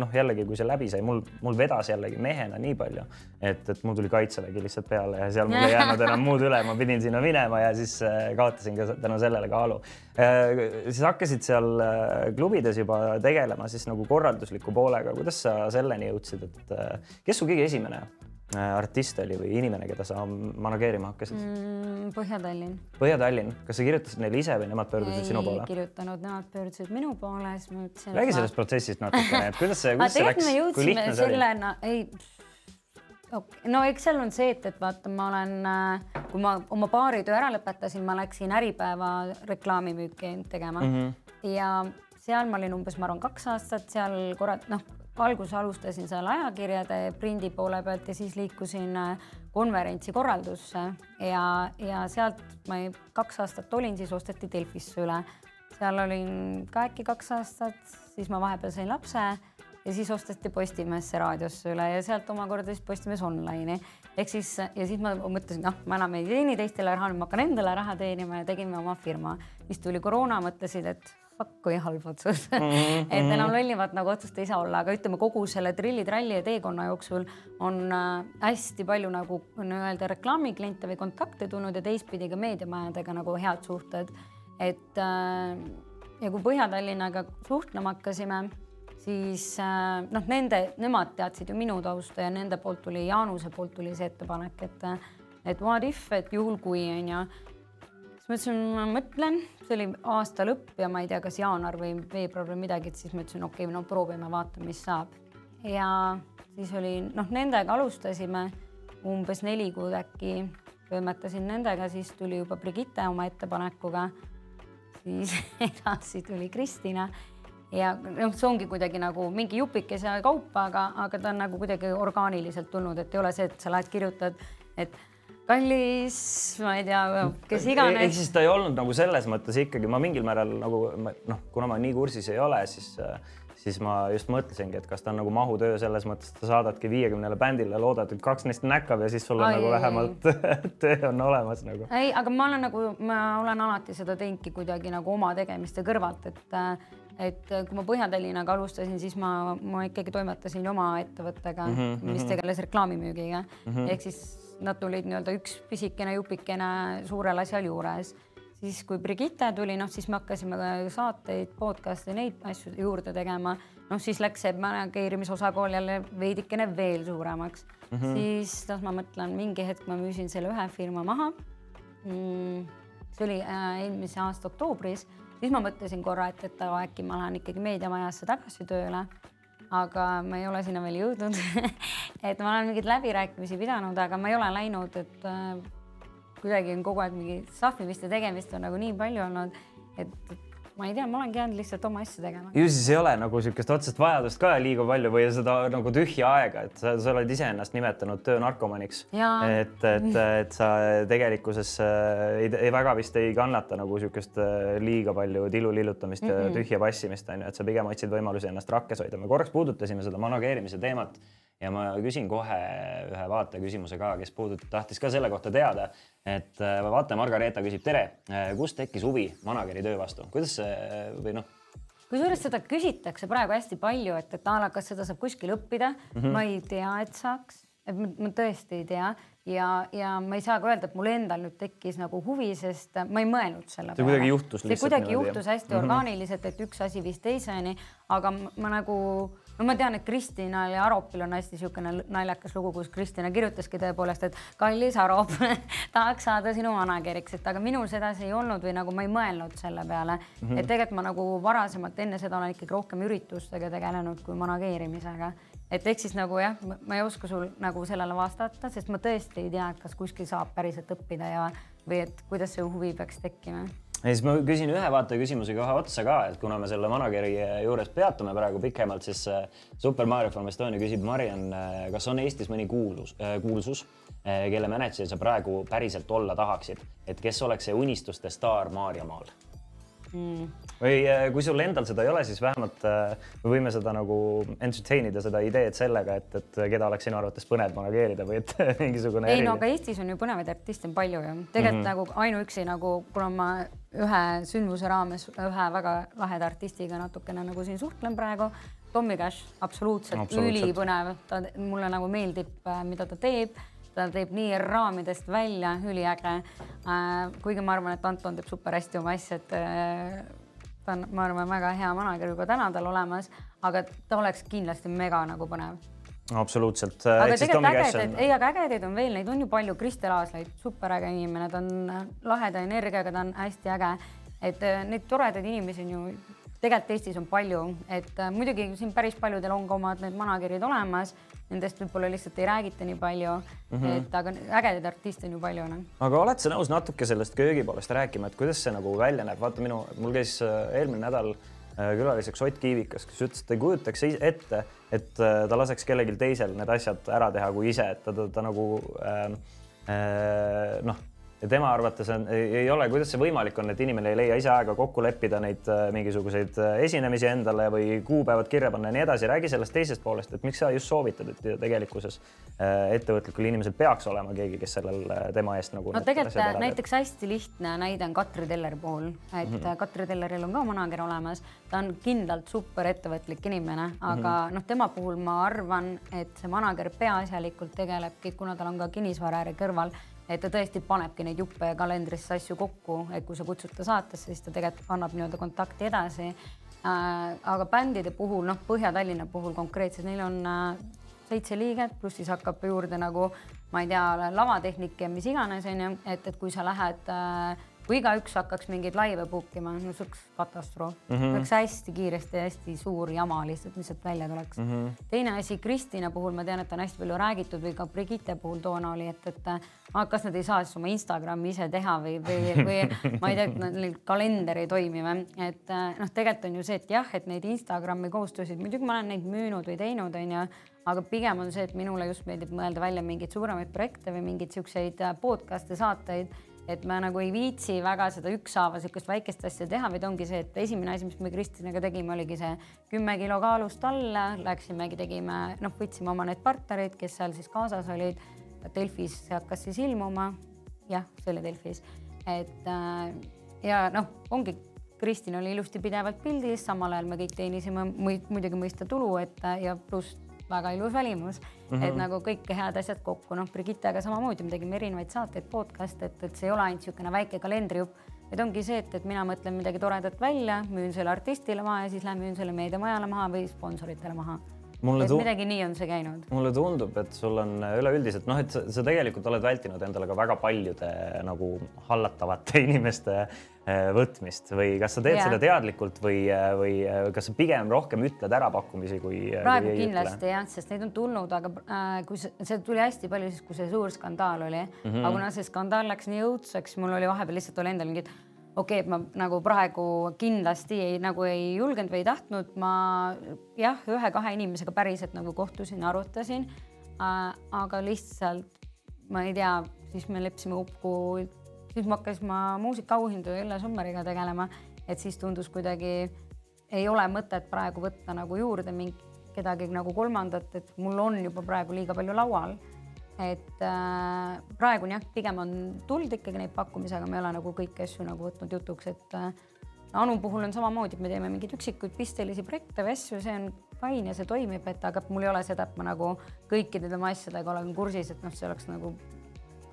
noh, jällegi, kui see läbi sai, mul, mul vedas jällegi mehena nii palju, et, et mul tuli kaitsevägi lihtsalt peale ja seal mul ei jäänud enam muud üle, ma pidin sinna minema ja siis äh, kaotasin ka tänu sellele kaalu. Äh, siis hakkasid seal äh, klubides juba tegelema siis nagu korraldusliku poolega, kuidas sa selleni jõudsid, et kes su kõige esimene artist oli või inimene, keda sa manageerima hakkasid mm,? Põhja-Tallinn. Põhja-Tallinn, kas sa kirjutasid neile ise või nemad pöördusid sinu poole? ei kirjutanud, nemad pöördusid minu poole, siis ma ütlesin. räägi sellest ma... protsessist natukene, et kuidas see, kuidas see läks, kui lihtne see oli? sellena, ei okay. no eks seal on see, et, et vaata, ma olen, äh, kui ma oma baaritöö ära lõpetasin, ma läksin Äripäeva reklaamimüüki tegema mm -hmm. ja seal ma olin umbes, ma arvan, kaks aastat seal korra, noh alguses alustasin seal ajakirjade prindi poole pealt ja siis liikusin äh, konverentsi korraldusse ja, ja sealt ma ei, kaks aastat olin, siis osteti Delfisse üle. seal olin ka äkki kaks aastat, siis ma vahepeal sain lapse ja siis osteti Postimehesse raadiosse üle ja sealt omakorda siis Postimees online'i ehk siis ja siis ma mõtlesin, noh, ma enam ei teeni teistele raha, nüüd ma hakkan endale raha teenima ja tegime oma firma. siis tuli koroona, mõtlesid, et fuck kui halb otsus mm. -hmm. et enam lollimat nagu otsust ei saa olla, aga ütleme kogu selle trilli-tralli ja teekonna jooksul on äh, hästi palju nagu nii-öelda reklaamikliente või kontakte tulnud ja teistpidi ka meediamajadega nagu head suhted. et äh, ja kui Põhja-Tallinnaga suhtlema hakkasime, siis äh, noh, nende, nemad teadsid ju minu tausta ja nende poolt tuli, Jaanuse poolt tuli see ettepanek, et et what if, et juhul kui onju siis ma ütlesin, ma mõtlen, see oli aasta lõpp ja ma ei tea, kas jaanuar või veebruar või midagi, et siis ma ütlesin, okei okay,, no proovime, vaatame, mis saab. ja siis oli noh, nendega alustasime umbes neli kuud äkki toimetasin nendega, siis tuli juba Brigitte oma ettepanekuga. siis edasi tuli Kristina ja noh, see ongi kuidagi nagu mingi jupikese kaupa, aga, aga ta on nagu kuidagi orgaaniliselt tulnud, et ei ole see, et sa lähed kirjutad, et kallis, ma ei tea, kes iganes. ehk siis ta ei olnud nagu selles mõttes ikkagi ma mingil määral nagu noh, kuna ma nii kursis ei ole, siis siis ma just mõtlesingi, et kas ta on nagu mahutöö selles mõttes, et sa saadadki viiekümnele bändile, loodad, et kaks neist näkkab ja siis sul on Ai, nagu vähemalt töö on olemas nagu. ei, aga ma olen nagu, ma olen alati seda teinudki kuidagi nagu oma tegemiste kõrvalt, et et kui ma Põhja-Tallinnaga alustasin, siis ma, ma ikkagi toimetasin oma ettevõttega mm, -hmm, mis mhm. tegeles reklaamimüügiga mm -hmm. ehk siis nad tulid nii-öelda üks pisikene jupikene suurel asjal juures. siis kui Brigitte tuli, noh siis me hakkasime saateid, podcast'e, neid asju juurde tegema. noh, siis läks see manageerimisosakaal jälle veidikene veel suuremaks mm. -hmm. siis noh, ma mõtlen, mingi hetk ma müüsin selle ühe firma maha mm,. see oli äh, eelmise aasta oktoobris, siis ma mõtlesin korra, et, et äkki ma lähen ikkagi meediamajasse tagasi tööle aga ma ei ole sinna veel jõudnud. Et ma olen mingeid läbirääkimisi pidanud, aga ma ei ole läinud, et äh, kuidagi on kogu aeg mingi sahvimist ja tegemist on nagu nii palju olnud, et ma ei tea, ma olengi jäänud lihtsalt oma asju tegema. ju siis ei ole nagu niisugust otsest vajadust ka liiga palju või seda nagu tühja aega, et sa, sa oled iseennast nimetanud töönarkomaniks. et, et, et sa tegelikkuses äh, ei, ei väga vist ei kannata nagu niisugust äh, liiga palju tilu lillutamist mm -hmm. ja tühja passimist on ju, et sa pigem otsid võimalusi ennast rakkes hoida. me korraks puudutasime seda manageerimise teemat ja ma küsin kohe ühe vaateküsimuse ka, kes puudutab, tahtis ka selle kohta teada, et äh, vaataja Margareeta küsib, tere, äh, kust tekkis huvi manageri töö vastu, kuidas see või noh? kusjuures seda küsitakse praegu hästi palju, et, et a la kas seda saab kuskil õppida mm, -hmm. ma ei tea, et saaks, et ma, ma tõesti ei tea ja, ja ma ei saa ka öelda, et mul endal nüüd tekkis nagu huvi, sest ma ei mõelnud selle peale. see kuidagi juhtus lihtsalt. see kuidagi juhtus hästi mm -hmm. orgaaniliselt, et üks asi viis teiseni, aga ma nagu no ma tean, et Kristinal ja Aropil on hästi niisugune naljakas lugu, kus Kristina kirjutaski tõepoolest, et kallis Arop tahaks saada sinu manageriks, et aga minul sedasi ei olnud või nagu ma ei mõelnud selle peale mm. -hmm. et tegelikult ma nagu varasemalt enne seda olen ikkagi rohkem üritustega tegelenud kui manageerimisega. et ehk siis nagu jah, ma ei oska sul nagu sellele vastata, sest ma tõesti ei tea, et kas kuskil saab päriselt õppida ja, või et kuidas see huvi peaks tekkima ja siis ma küsin ühe vaataja küsimuse kohe otsa ka, et kuna me selle manageri juures peatume praegu pikemalt, siis äh, Super Mario from Estonia küsib Mariann, äh, kas on Eestis mõni kuulus, kuulsus, kelle mänedžer sa praegu päriselt olla tahaksid, et kes oleks see unistuste staar Maarjamaal mm.? või kui sul endal seda ei ole, siis vähemalt äh, me võime seda nagu entertain ida seda ideed sellega, et, et keda oleks sinu arvates põnev manageerida või et mingisugune. ei no aga Eestis on ju põnevaid artiste on palju ju, tegelikult mm -hmm. nagu ainuüksi nagu, kuna ma ühe sündmuse raames ühe väga laheda artistiga natukene nagu siin suhtlen praegu. Tommy Cash, absoluutselt, absoluutselt. ülipõnev, ta mulle nagu meeldib, äh, mida ta teeb ta teeb nii raamidest välja, üliäge äh,. kuigi ma arvan, et Anton teeb super hästi oma asja, et äh, ta on, ma arvan, väga hea manager juba täna tal olemas, aga ta oleks kindlasti mega nagu põnev absoluutselt. aga tegelikult ägedaid, ei, aga ägedaid on veel, neid on ju palju. Kristel Aaslaid, superäge inimene, ta on laheda energiaga, ta on hästi äge. et äh, neid toredaid inimesi on ju tegelikult Eestis on palju, et äh, muidugi siin päris paljudel on ka omad need manager'id olemas nendest võib-olla lihtsalt ei räägita nii palju mm, -hmm. et aga ägedaid artiste on ju palju noh. aga oled sa nõus natuke sellest köögi poolest rääkima, et kuidas see nagu välja näeb, vaata minu, mul käis äh, eelmine nädal äh, külaliseks Ott Kiivikas, kes ütles, et ei kujutaks ette, et äh, ta laseks kellelgi teisel need asjad ära teha kui ise, et ta, ta, ta nagu äh, äh, noh ja tema arvates on, ei ole, kuidas see võimalik on, et inimene ei leia ise aega kokku leppida neid äh, mingisuguseid äh, esinemisi endale või kuupäevad kirja panna ja nii edasi. räägi sellest teisest poolest, et miks sa just soovitad, et tegelikkuses äh, ettevõtlikul inimesel peaks olema keegi, kes sellel tema eest nagu. no tegelikult näiteks hästi lihtne näide on Katri Telleri puhul, et mm -hmm. Katri Telleril on ka manager olemas, ta on kindlalt super ettevõtlik inimene, aga mm -hmm. noh, tema puhul ma arvan, et see manager peaasjalikult tegelebki, kuna tal on ka kinnisvaraäri kõrval et ta tõesti panebki neid juppe kalendrisse asju kokku, et kui sa kutsud ta saatesse, siis ta tegelikult annab nii-öelda kontakti edasi äh,. aga bändide puhul, noh, Põhja-Tallinna puhul konkreetselt, neil on äh, seitse liiget, pluss siis hakkab juurde nagu ma ei tea, lavatehnik ja mis iganes, onju, et, et kui sa lähed äh, kui igaüks hakkaks mingeid laive book ima, no see oleks katastroof mm. -hmm. oleks hästi kiiresti hästi suur jama lihtsalt, mis sealt välja tuleks mm. -hmm. teine asi, Kristina puhul ma tean, et on hästi palju räägitud või ka Brigitte puhul toona oli, et, et kas nad ei saa siis oma Instagrami ise teha või, või, või ma ei tea, neil kalender ei toimi või, et noh, tegelikult on ju see, et jah, et neid Instagrami koostöösid muidugi ma olen neid müünud või teinud, onju aga pigem on see, et minule just meeldib mõelda välja mingeid suuremaid projekte või mingeid siukseid podcast'e, saateid et ma nagu ei viitsi väga seda ükshaaval niisugust väikest asja teha, vaid ongi see, et esimene asi, mis me Kristinaga tegime, oligi see kümme kilo kaalust alla, läksimegi, tegime, noh, võtsime oma need partnerid, kes seal siis kaasas olid. Delfis hakkas siis ilmuma. jah, see oli Delfis, et äh, ja noh, ongi Kristin oli ilusti pidevalt pildis, samal ajal me kõik teenisime muidugi mõista tulu, et ja pluss väga ilus välimus mm, -hmm. et nagu kõik head asjad kokku, noh, Brigittega samamoodi me tegime erinevaid saateid, podcast'e, et, et see ei ole ainult niisugune väike kalendrijupp, vaid ongi see, et, et mina mõtlen midagi toredat välja, müün selle artistile maha ja siis lähen müün selle meediamajale maha või sponsoritele maha mulle et midagi nii on see käinud. mulle tundub, et sul on üleüldiselt noh, et sa, sa tegelikult oled vältinud endale ka väga paljude nagu hallatavate inimeste eh, võtmist või kas sa teed yeah. seda teadlikult või, või kas sa pigem rohkem ütled ära pakkumisi kui? praegu kui kindlasti jah, sest neid on tulnud, aga äh, kui see, see tuli hästi palju siis, kui see suur skandaal oli mm, -hmm. aga kuna see skandaal läks nii õudseks, mul oli vahepeal lihtsalt oli endal mingid okei okay,, et ma nagu praegu kindlasti ei, nagu ei julgenud või ei tahtnud, ma jah, ühe-kahe inimesega päriselt nagu kohtusin, arutasin äh,. aga lihtsalt ma ei tea, siis me leppisime kokku, siis ma hakkasin ma muusikaauhindu Ülle Sommeriga tegelema, et siis tundus kuidagi ei ole mõtet praegu võtta nagu juurde mingi kedagi nagu kolmandat, et mul on juba praegu liiga palju laual et äh, praegu on jah, pigem on tulnud ikkagi neid pakkumisi, aga me ei ole nagu kõiki asju nagu võtnud jutuks, et äh, Anu puhul on samamoodi, et me teeme mingeid üksikuid pistelisi projekte või asju, see on fine ja see toimib, et aga mul ei ole seda, et ma nagu kõikide tema asjadega olen kursis, et noh, see oleks nagu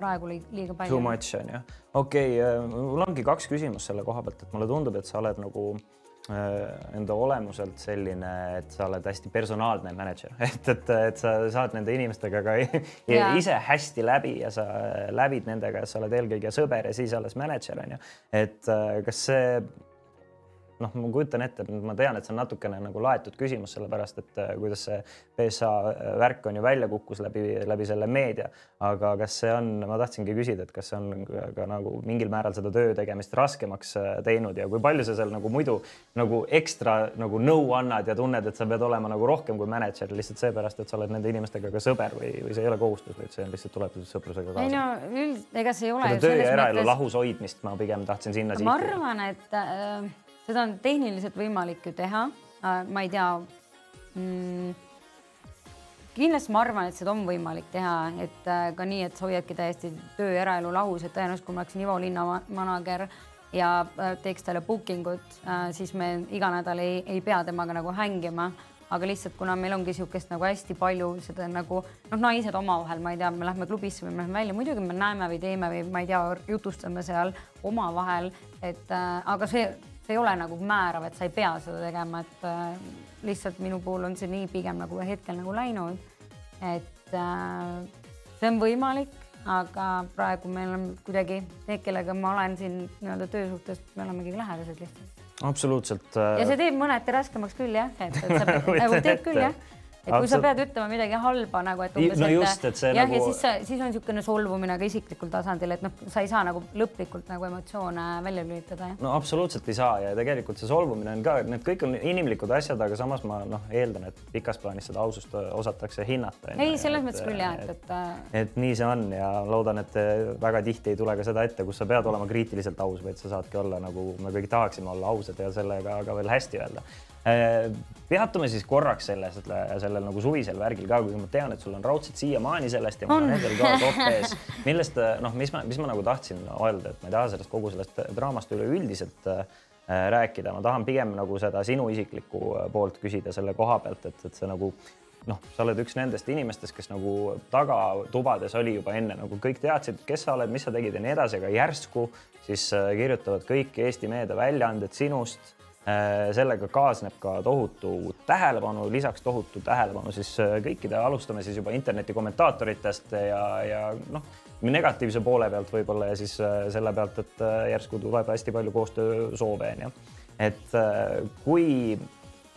praegu liiga palju. Too much on ju, okei okay,, äh, mul ongi kaks küsimust selle koha pealt, et mulle tundub, et sa oled nagu Äh, enda olemuselt selline, et sa oled hästi personaalne mänedžer, et, et, et sa saad nende inimestega ka ja. ise hästi läbi ja sa läbid nendega ja sa oled eelkõige sõber ja siis alles mänedžer on ju. et äh, kas see noh, ma kujutan ette, ma tean, et see on natukene nagu laetud küsimus, sellepärast et äh, kuidas see PSA värk on ju välja kukkus läbi, läbi selle meedia, aga kas see on, ma tahtsingi küsida, et kas see on ka, ka nagu mingil määral seda töö tegemist raskemaks teinud ja kui palju sa seal nagu muidu nagu ekstra nagu nõu annad ja tunned, et sa pead olema nagu rohkem kui mänedžer lihtsalt seepärast, et sa oled nende inimestega ka sõber või, või see ei ole kohustus, vaid see on lihtsalt tuleb sõprusega kaasa? ei no üld, ega see ei ole. töö ja eraelu mõttes... lahus hoidmist ma pigem tahtsin sinna ma arvan, et äh, seda on tehniliselt võimalik ju teha äh,. ma ei tea mm,. kindlasti ma arvan, et seda on võimalik teha, et äh, ka nii, et sa hoiadki täiesti töö ja eraelu lahus, et tõenäoliselt kui ma oleksin Ivo Linna manager ja äh, teeks talle booking ut siis me iga nädal ei, ei pea temaga nagu hängima aga lihtsalt kuna meil ongi niisugust nagu hästi palju seda nagu noh, naised omavahel, ma ei tea, me lähme klubisse või me lähme välja, muidugi me näeme või teeme või ma ei tea, jutustame seal omavahel, et äh, aga see, see ei ole nagu määrav, et sa ei pea seda tegema, et äh, lihtsalt minu puhul on see nii pigem nagu hetkel nagu läinud, et äh, see on võimalik, aga praegu meil on kuidagi need, kellega ma olen siin nii-öelda töösuhtes, me oleme kõige lähedased lihtsalt absoluutselt. ja see teeb mõneti raskemaks küll jah, et, et sa nagu teeb küll jah et kui sa pead ütlema midagi halba nagu, et umbes, no just, et jah nagu..., ja siis, siis on niisugune solvumine ka isiklikul tasandil, et noh, sa ei saa nagu lõplikult nagu emotsioone välja lülitada. no absoluutselt ei saa ja tegelikult see solvumine on ka, need kõik on inimlikud asjad, aga samas ma noh, eeldan, et pikas plaanis seda ausust osatakse hinnata. ei, selles mõttes küll jah, et, et. et, et nii see on ja loodan, et väga tihti ei tule ka seda ette, kus sa pead olema kriitiliselt aus, vaid sa saadki olla nagu me kõik tahaksime olla ausad ja sellega ka veel hästi öelda Äh, peatume siis korraks selles, sellel nagu suvisel värgil ka, kuigi ma tean, et sul on raudselt siiamaani sellest ja mul on endal ka top ees, millest noh, mis ma, mis ma nagu tahtsin öelda, et ma ei taha sellest kogu sellest draamast üleüldiselt äh, rääkida, ma tahan pigem nagu seda sinu isiklikku äh, poolt küsida selle koha pealt, et, et see nagu noh, sa oled üks nendest inimestest, kes nagu tagatubades oli juba enne, nagu kõik teadsid, kes sa oled, mis sa tegid ja nii edasi, aga järsku siis äh, kirjutavad kõik Eesti meediaväljaanded sinust Äh, sellega kaasneb ka tohutu tähelepanu, lisaks tohutu tähelepanu siis äh, kõikide, alustame siis juba interneti kommentaatoritest ja, ja noh, negatiivse poole pealt võib-olla ja siis äh, selle pealt, et järsku tuleb hästi palju koostöösoove onju. et kui,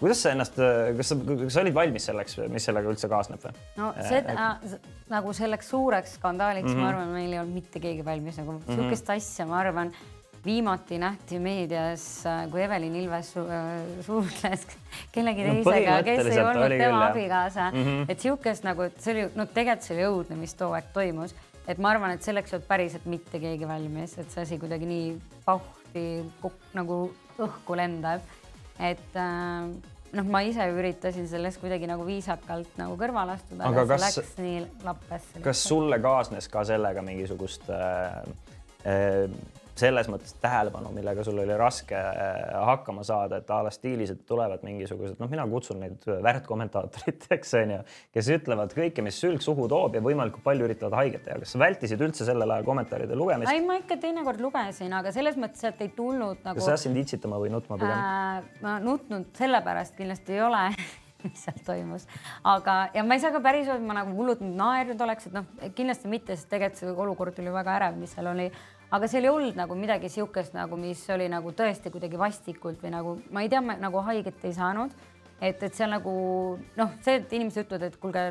kuidas sa ennast, kas sa, kas sa olid valmis selleks, mis sellega üldse kaasneb või? no seda et... nagu selleks suureks skandaaliks mm, -hmm. ma arvan, meil ei olnud mitte keegi valmis nagu mm -hmm. asja, ma arvan viimati nähti meedias, äh, kui Evelin Ilves su äh, suhtles kellegi no, teisega, kes ei olnud tema abikaasa mm, -hmm. et sihukest nagu, et see oli, no tegelikult see oli õudne, mis too aeg toimus, et ma arvan, et selleks ei olnud päriselt mitte keegi valmis, et see asi kuidagi nii pauhti nagu õhku lendab, et äh, noh, ma ise üritasin sellest kuidagi nagu viisakalt nagu kõrvale astuda, aga, aga kas, läks nii lappesse. kas sulle kaasnes ka sellega mingisugust äh, äh, selles mõttes tähelepanu, millega sul oli raske äh, hakkama saada, et a la stiilis, et tulevad mingisugused, noh, mina kutsun neid väärtkommentaatoriteks onju, kes ütlevad kõike, mis sülg suhu toob ja võimalikult palju üritavad haiget teha. kas sa vältisid üldse sellel ajal kommentaaride lugemist? ei, ma ikka teinekord lugesin, aga selles mõttes, et ei tulnud nagu. kas sa hakkasid itsitama või nutma pigem äh,? ma nutnud sellepärast kindlasti ei ole mis seal toimus, aga, ja ma ei saa ka päris öelda, et ma nagu hullult naernud oleks, et noh, kindlasti mitte, sest tegelikult see olukord oli väga ärev, mis seal oli aga seal ei olnud nagu midagi niisugust nagu, mis oli nagu tõesti kuidagi vastikult või nagu ma ei tea, nagu haiget ei saanud. et, et seal nagu noh, see, et inimesed ütlevad, et kuulge,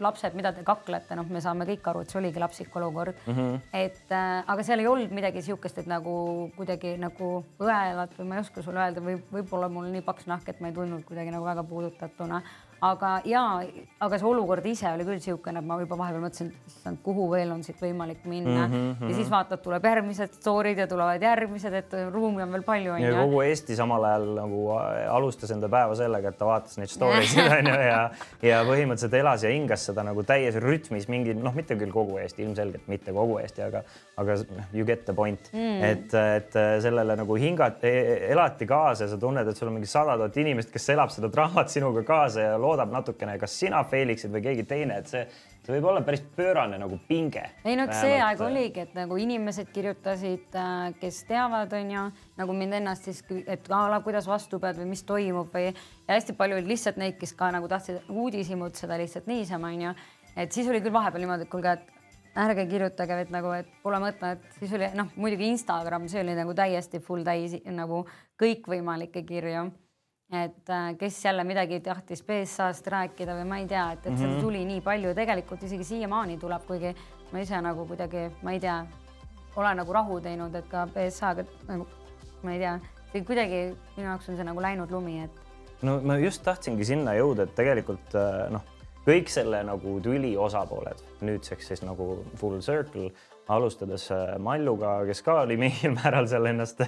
lapsed, mida te kaklete, noh, me saame kõik aru, et see oligi lapsik olukord mm. -hmm. et äh, aga seal ei olnud midagi niisugust, et nagu kuidagi nagu õelad või ma ei oska sulle öelda või võib-olla mul nii paks nahk, et ma ei tundnud kuidagi nagu väga puudutatuna aga ja, aga see olukord ise oli küll niisugune, et ma juba vahepeal mõtlesin, issand, kuhu veel on siit võimalik minna mm. -hmm. ja siis vaatad, tuleb järgmised story'd ja tulevad järgmised, et ruumi on veel palju. ja kogu Eesti samal ajal nagu alustas enda päeva sellega, et ta vaatas neid story sid onju ja, ja põhimõtteliselt elas ja hingas seda nagu täies rütmis mingi noh, mitte küll kogu Eesti, ilmselgelt mitte kogu Eesti, aga, aga you get the point mm., et, et sellele nagu hingati, e-, elati kaasa ja sa tunned, et sul on mingi sada tuhat inimest, kes elab seda draamat sinuga kaasa ja loodab natukene, kas sina failiksid või keegi teine, et see, see võib olla päris pöörane nagu pinge. ei no eks see aeg oligi, et nagu inimesed kirjutasid, äh, kes teavad, on ju, nagu mind ennast siis, et a la kuidas vastu pead või mis toimub või ja hästi palju oli lihtsalt neid, kes ka nagu tahtsid uudishimutseda lihtsalt niisama, on ju. et siis oli küll vahepeal niimoodi, et kuulge, et ärge kirjutage, et nagu, et pole mõtet, siis oli noh, muidugi Instagram, see oli nagu täiesti full täis nagu kõikvõimalikke kirju. et äh, kes jälle midagi tahtis BSA-st rääkida või ma ei tea, et, et mm -hmm. seda tuli nii palju, tegelikult isegi siiamaani tuleb, kuigi ma ise nagu kuidagi, ma ei tea, olen nagu rahu teinud, et ka BSA-ga nagu ma ei tea, kuidagi minu jaoks on see nagu läinud lumi, et. no ma just tahtsingi sinna jõuda, et tegelikult äh, noh kõik selle nagu tüli osapooled, nüüdseks siis nagu full circle, alustades äh, Malluga, kes ka oli mingil määral seal ennast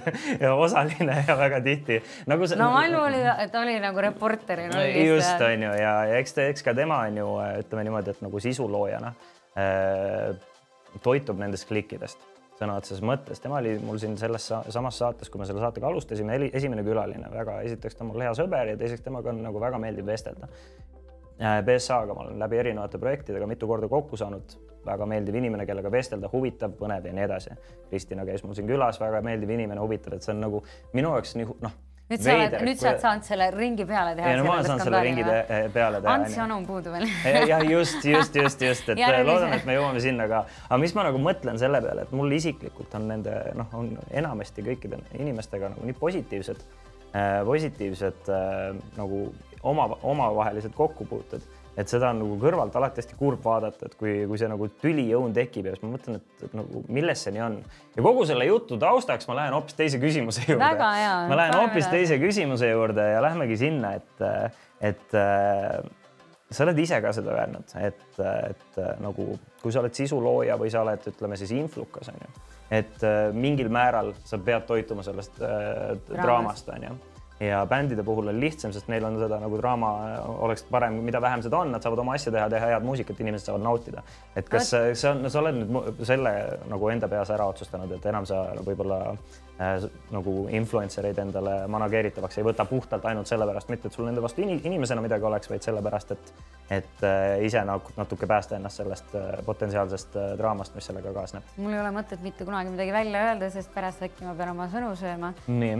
osaline ja väga tihti nagu see. no Mallu oli, ta oli nagu reporterina no,. just on ju ja, ja eks eks ka tema on ju ütleme niimoodi, et nagu sisuloojana äh, toitub nendest klikkidest sõna otseses mõttes, tema oli mul siin selles samas saates, kui me selle saatega alustasime, esimene külaline, väga, esiteks ta on mul hea sõber ja teiseks temaga on nagu väga meeldiv vestelda. BSA-ga ma olen läbi erinevate projektidega mitu korda kokku saanud, väga meeldiv inimene, kellega vestelda, huvitav, põnev ja nii edasi. Kristina käis mul siin külas, väga meeldiv inimene, huvitav, et see on nagu minu jaoks nii noh nüüd sa oled, nüüd sa oled saanud selle ringi peale teha. ei no ma olen saanud selle ringi te peale teha. Ants Anu on puudu veel. jah, just, just, just, just, et loodan, et me jõuame sinna ka. aga mis ma nagu mõtlen selle peale, et mul isiklikult on nende noh, on enamasti kõikide inimestega nagu nii positiivsed äh,, positiivsed äh, nagu oma, omavahelised kokkupuuted, et seda on nagu kõrvalt alati hästi kurb vaadata, et kui, kui see nagu tüliõun tekib ja siis ma mõtlen, et, nagu milles see nii on. ja kogu selle jutu taustaks ma lähen hoopis teise küsimuse juurde. ma lähen hoopis teise küsimuse juurde ja lähmegi sinna, et, et äh, sa oled ise ka seda öelnud, et, et nagu kui sa oled sisulooja või sa oled, ütleme siis influkas on ju, et äh, mingil määral sa pead toituma sellest äh, draamast on ju ja bändide puhul on lihtsam, sest neil on seda nagu draama oleks parem, mida vähem seda on, nad saavad oma asja teha, teha head muusikat, inimesed saavad nautida. et kas see on, sa oled nüüd selle nagu enda peas ära otsustanud, et enam sa võib-olla äh, nagu influencer eid endale manageeritavaks ei võta puhtalt ainult sellepärast, mitte et sul nende vastu inimesena midagi oleks, vaid sellepärast, et et äh, ise nagu natuke päästa ennast sellest äh, potentsiaalsest äh, draamast, mis sellega kaasneb. mul ei ole mõtet mitte kunagi midagi välja öelda, sest pärast äkki ma pean oma sõnu sööma.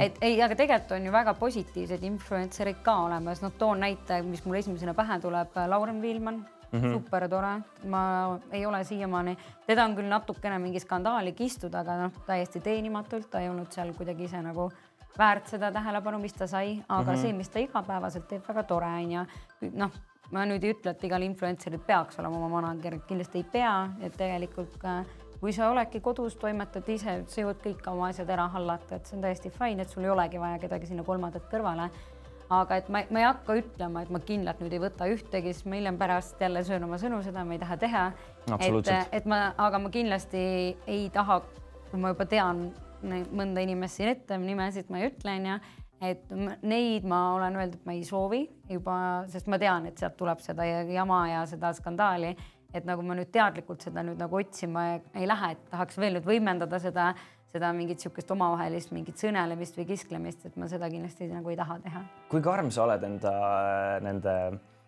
et ei, aga tegelikult on ju väga positiivseid influencer'id ka olemas, noh, toon näite, mis mul esimesena pähe tuleb, Lauren Viilmann Mm -hmm. super tore, ma ei ole siiamaani, teda on küll natukene mingi skandaali kistud, aga noh, täiesti teenimatult, ta ei olnud seal kuidagi ise nagu väärt seda tähelepanu, mis ta sai, aga mm -hmm. see, mis ta igapäevaselt teeb, väga tore on ju. noh, ma nüüd ei ütle, et igal influencer'il peaks olema oma manager, kindlasti ei pea, et tegelikult kui sa oledki kodus, toimetad ise, sa jõuad kõik oma asjad ära hallata, et see on täiesti fine, et sul ei olegi vaja kedagi sinna kolmandat kõrvale. Aga et ma, ma ei hakka ütlema, et ma kindlalt nüüd ei võta ühtegi, siis ma hiljem pärast jälle söön oma sõnu, seda ma ei taha teha. et, et ma, aga ma kindlasti ei taha, kui ma juba tean mõnda inimest siin ette, nimesid ma ei ütle, onju et neid ma olen öelnud, et ma ei soovi juba, sest ma tean, et sealt tuleb seda jama ja seda skandaali, et nagu ma nüüd teadlikult seda nüüd nagu otsima ei lähe, et tahaks veel nüüd võimendada seda, seda mingit niisugust omavahelist mingit sõnelemist või kisklemist, et ma seda kindlasti nagu ei taha teha. kui karm sa oled enda nende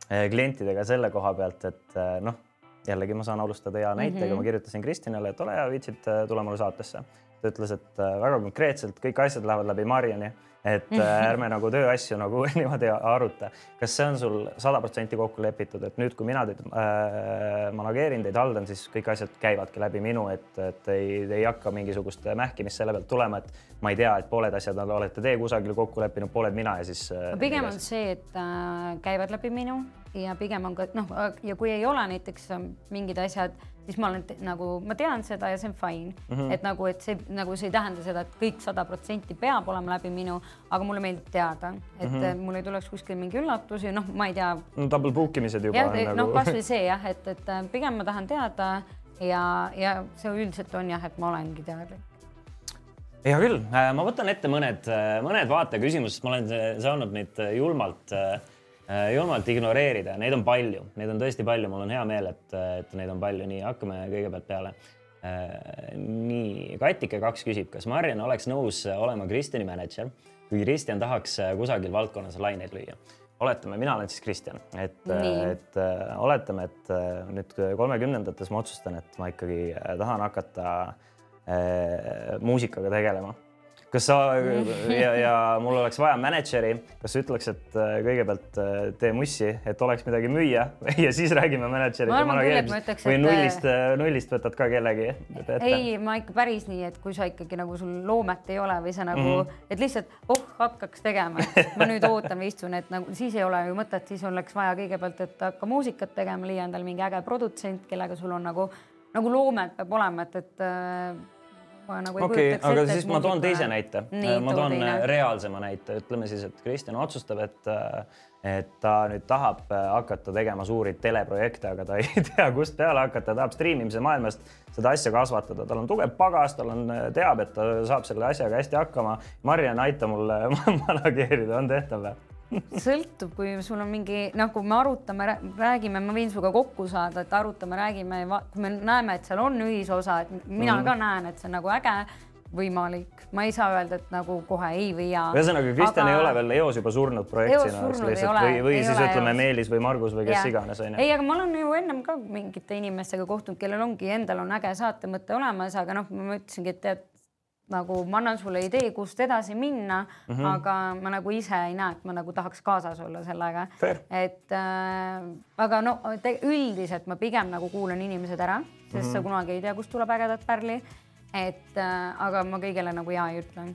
eh, klientidega selle koha pealt, et eh, noh, jällegi ma saan alustada hea näitega mm, -hmm. ma kirjutasin Kristjanile, et ole hea, viitsid eh, tulla mulle saatesse. Ta ütles, et väga konkreetselt kõik asjad lähevad läbi Mariani et äh, ärme nagu tööasju nagu niimoodi aruta. kas see on sul sada protsenti kokku lepitud, et nüüd, kui mina teid äh, manageerin, teid haldan, siis kõik asjad käivadki läbi minu, et, et ei, ei hakka mingisugust mähkimist selle pealt tulema, et ma ei tea, et pooled asjad olete te kusagil kokku leppinud, pooled mina ja siis äh,. pigem on see, et äh, käivad läbi minu ja pigem on ka noh, ja kui ei ole näiteks mingid asjad siis ma olen nagu, ma tean seda ja see on fine mm. -hmm. et nagu, et see nagu see ei tähenda seda, et kõik sada protsenti peab olema läbi minu, aga mulle meeldib teada, et mm -hmm. mul ei tuleks kuskil mingi üllatusi, noh, ma ei tea. no double book imised juba. nagu... noh, kasvõi see jah, et, et äh, pigem ma tahan teada ja, ja see üldiselt on jah, et ma olengi teadlik hea küll, äh, ma võtan ette mõned, mõned vaateküsimused, ma olen saanud neid julmalt Äh, julmalt ignoreerida, neid on palju, neid on tõesti palju, mul on hea meel, et, et neid on palju, nii hakkame kõigepealt peale. Äh, nii, Katike kaks küsib, kas Mariann oleks nõus olema Kristjani mänedžer, kui Kristjan tahaks kusagil valdkonnas laineid lüüa? oletame, mina olen siis Kristjan, et, et äh, oletame, et nüüd kolmekümnendates ma otsustan, et ma ikkagi tahan hakata äh, muusikaga tegelema kas sa ja, ja mul oleks vaja mänedžeri, kas sa ütleks, et äh, kõigepealt äh, tee mussi, et oleks midagi müüa ja siis räägime mänedžerist või nullist, nullist võtad ka kellegi ette? ei, ma ikka päris nii, et kui sa ikkagi nagu sul loomet ei ole või sa nagu mm, -hmm. et lihtsalt oh, hakkaks tegema, et ma nüüd ootan või istun, et nagu siis ei ole ju mõtet, siis oleks vaja kõigepealt, et hakka muusikat tegema, leia endale mingi äge produtsent, kellega sul on nagu, nagu loomet peab olema, et, et nagu okei okay,, aga ette, siis ma toon teise näite. ma toon teine. reaalsema näite, ütleme siis, et Kristjan otsustab, et, et ta nüüd tahab hakata tegema suuri teleprojekte, aga ta ei tea, kust peale hakata, tahab striimimise maailmast seda asja kasvatada, tal on tugev pagas, tal on, teab, et ta saab selle asjaga hästi hakkama. Mariann, aita mulle manageerida, on tehtav või? Sõltub, kui sul on mingi noh, kui me arutame, räägime, ma võin sinuga kokku saada, et arutame, räägime, kui me näeme, et seal on ühisosa, et mina mm ka näen, et see on nagu äge, võimalik, ma ei saa öelda, et nagu kohe ei või jaa. ühesõnaga, Kristjan aga... ei ole veel eos juba surnud projektina, eks lihtsalt või, või siis ütleme eos. Meelis või Margus või kes ja. iganes onju. ei, aga ma olen ju ennem ka mingite inimestega kohtunud, kellel ongi endal on äge saatemõte olemas, aga noh, ma ütlesingi, et tead nagu ma annan sulle idee, kust edasi minna mm, -hmm. aga ma nagu ise ei näe, et ma nagu tahaks kaasas olla sellega. et äh, aga no üldiselt ma pigem nagu kuulan inimesed ära, sest mm -hmm. sa kunagi ei tea, kust tuleb ägedat pärli. et äh, aga ma kõigele nagu ja ei ütle,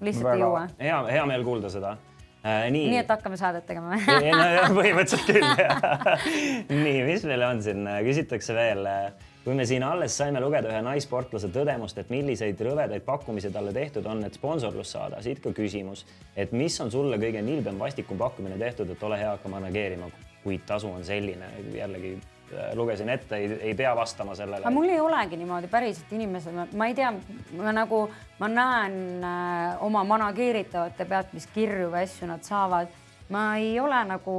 lihtsalt Väga ei jõua. hea, hea meel kuulda seda äh,. nii. nii et hakkame saadet tegema või? no põhimõtteliselt küll nii, mis meil on siin, küsitakse veel äh, kui me siin alles saime lugeda ühe naissportlase tõdemust, et milliseid rõvedaid pakkumisi talle tehtud on, et sponsorlust saada, siit ka küsimus, et mis on sulle kõige nilbem vastikum pakkumine tehtud, et ole hea, hakka manageerima, kuid tasu on selline, jällegi äh, lugesin ette, ei, ei pea vastama sellele. aga mul ei olegi niimoodi päriselt inimesed, ma ei tea, ma nagu, ma näen äh, oma manageeritavate pealt, mis kirju või asju nad saavad. ma ei ole nagu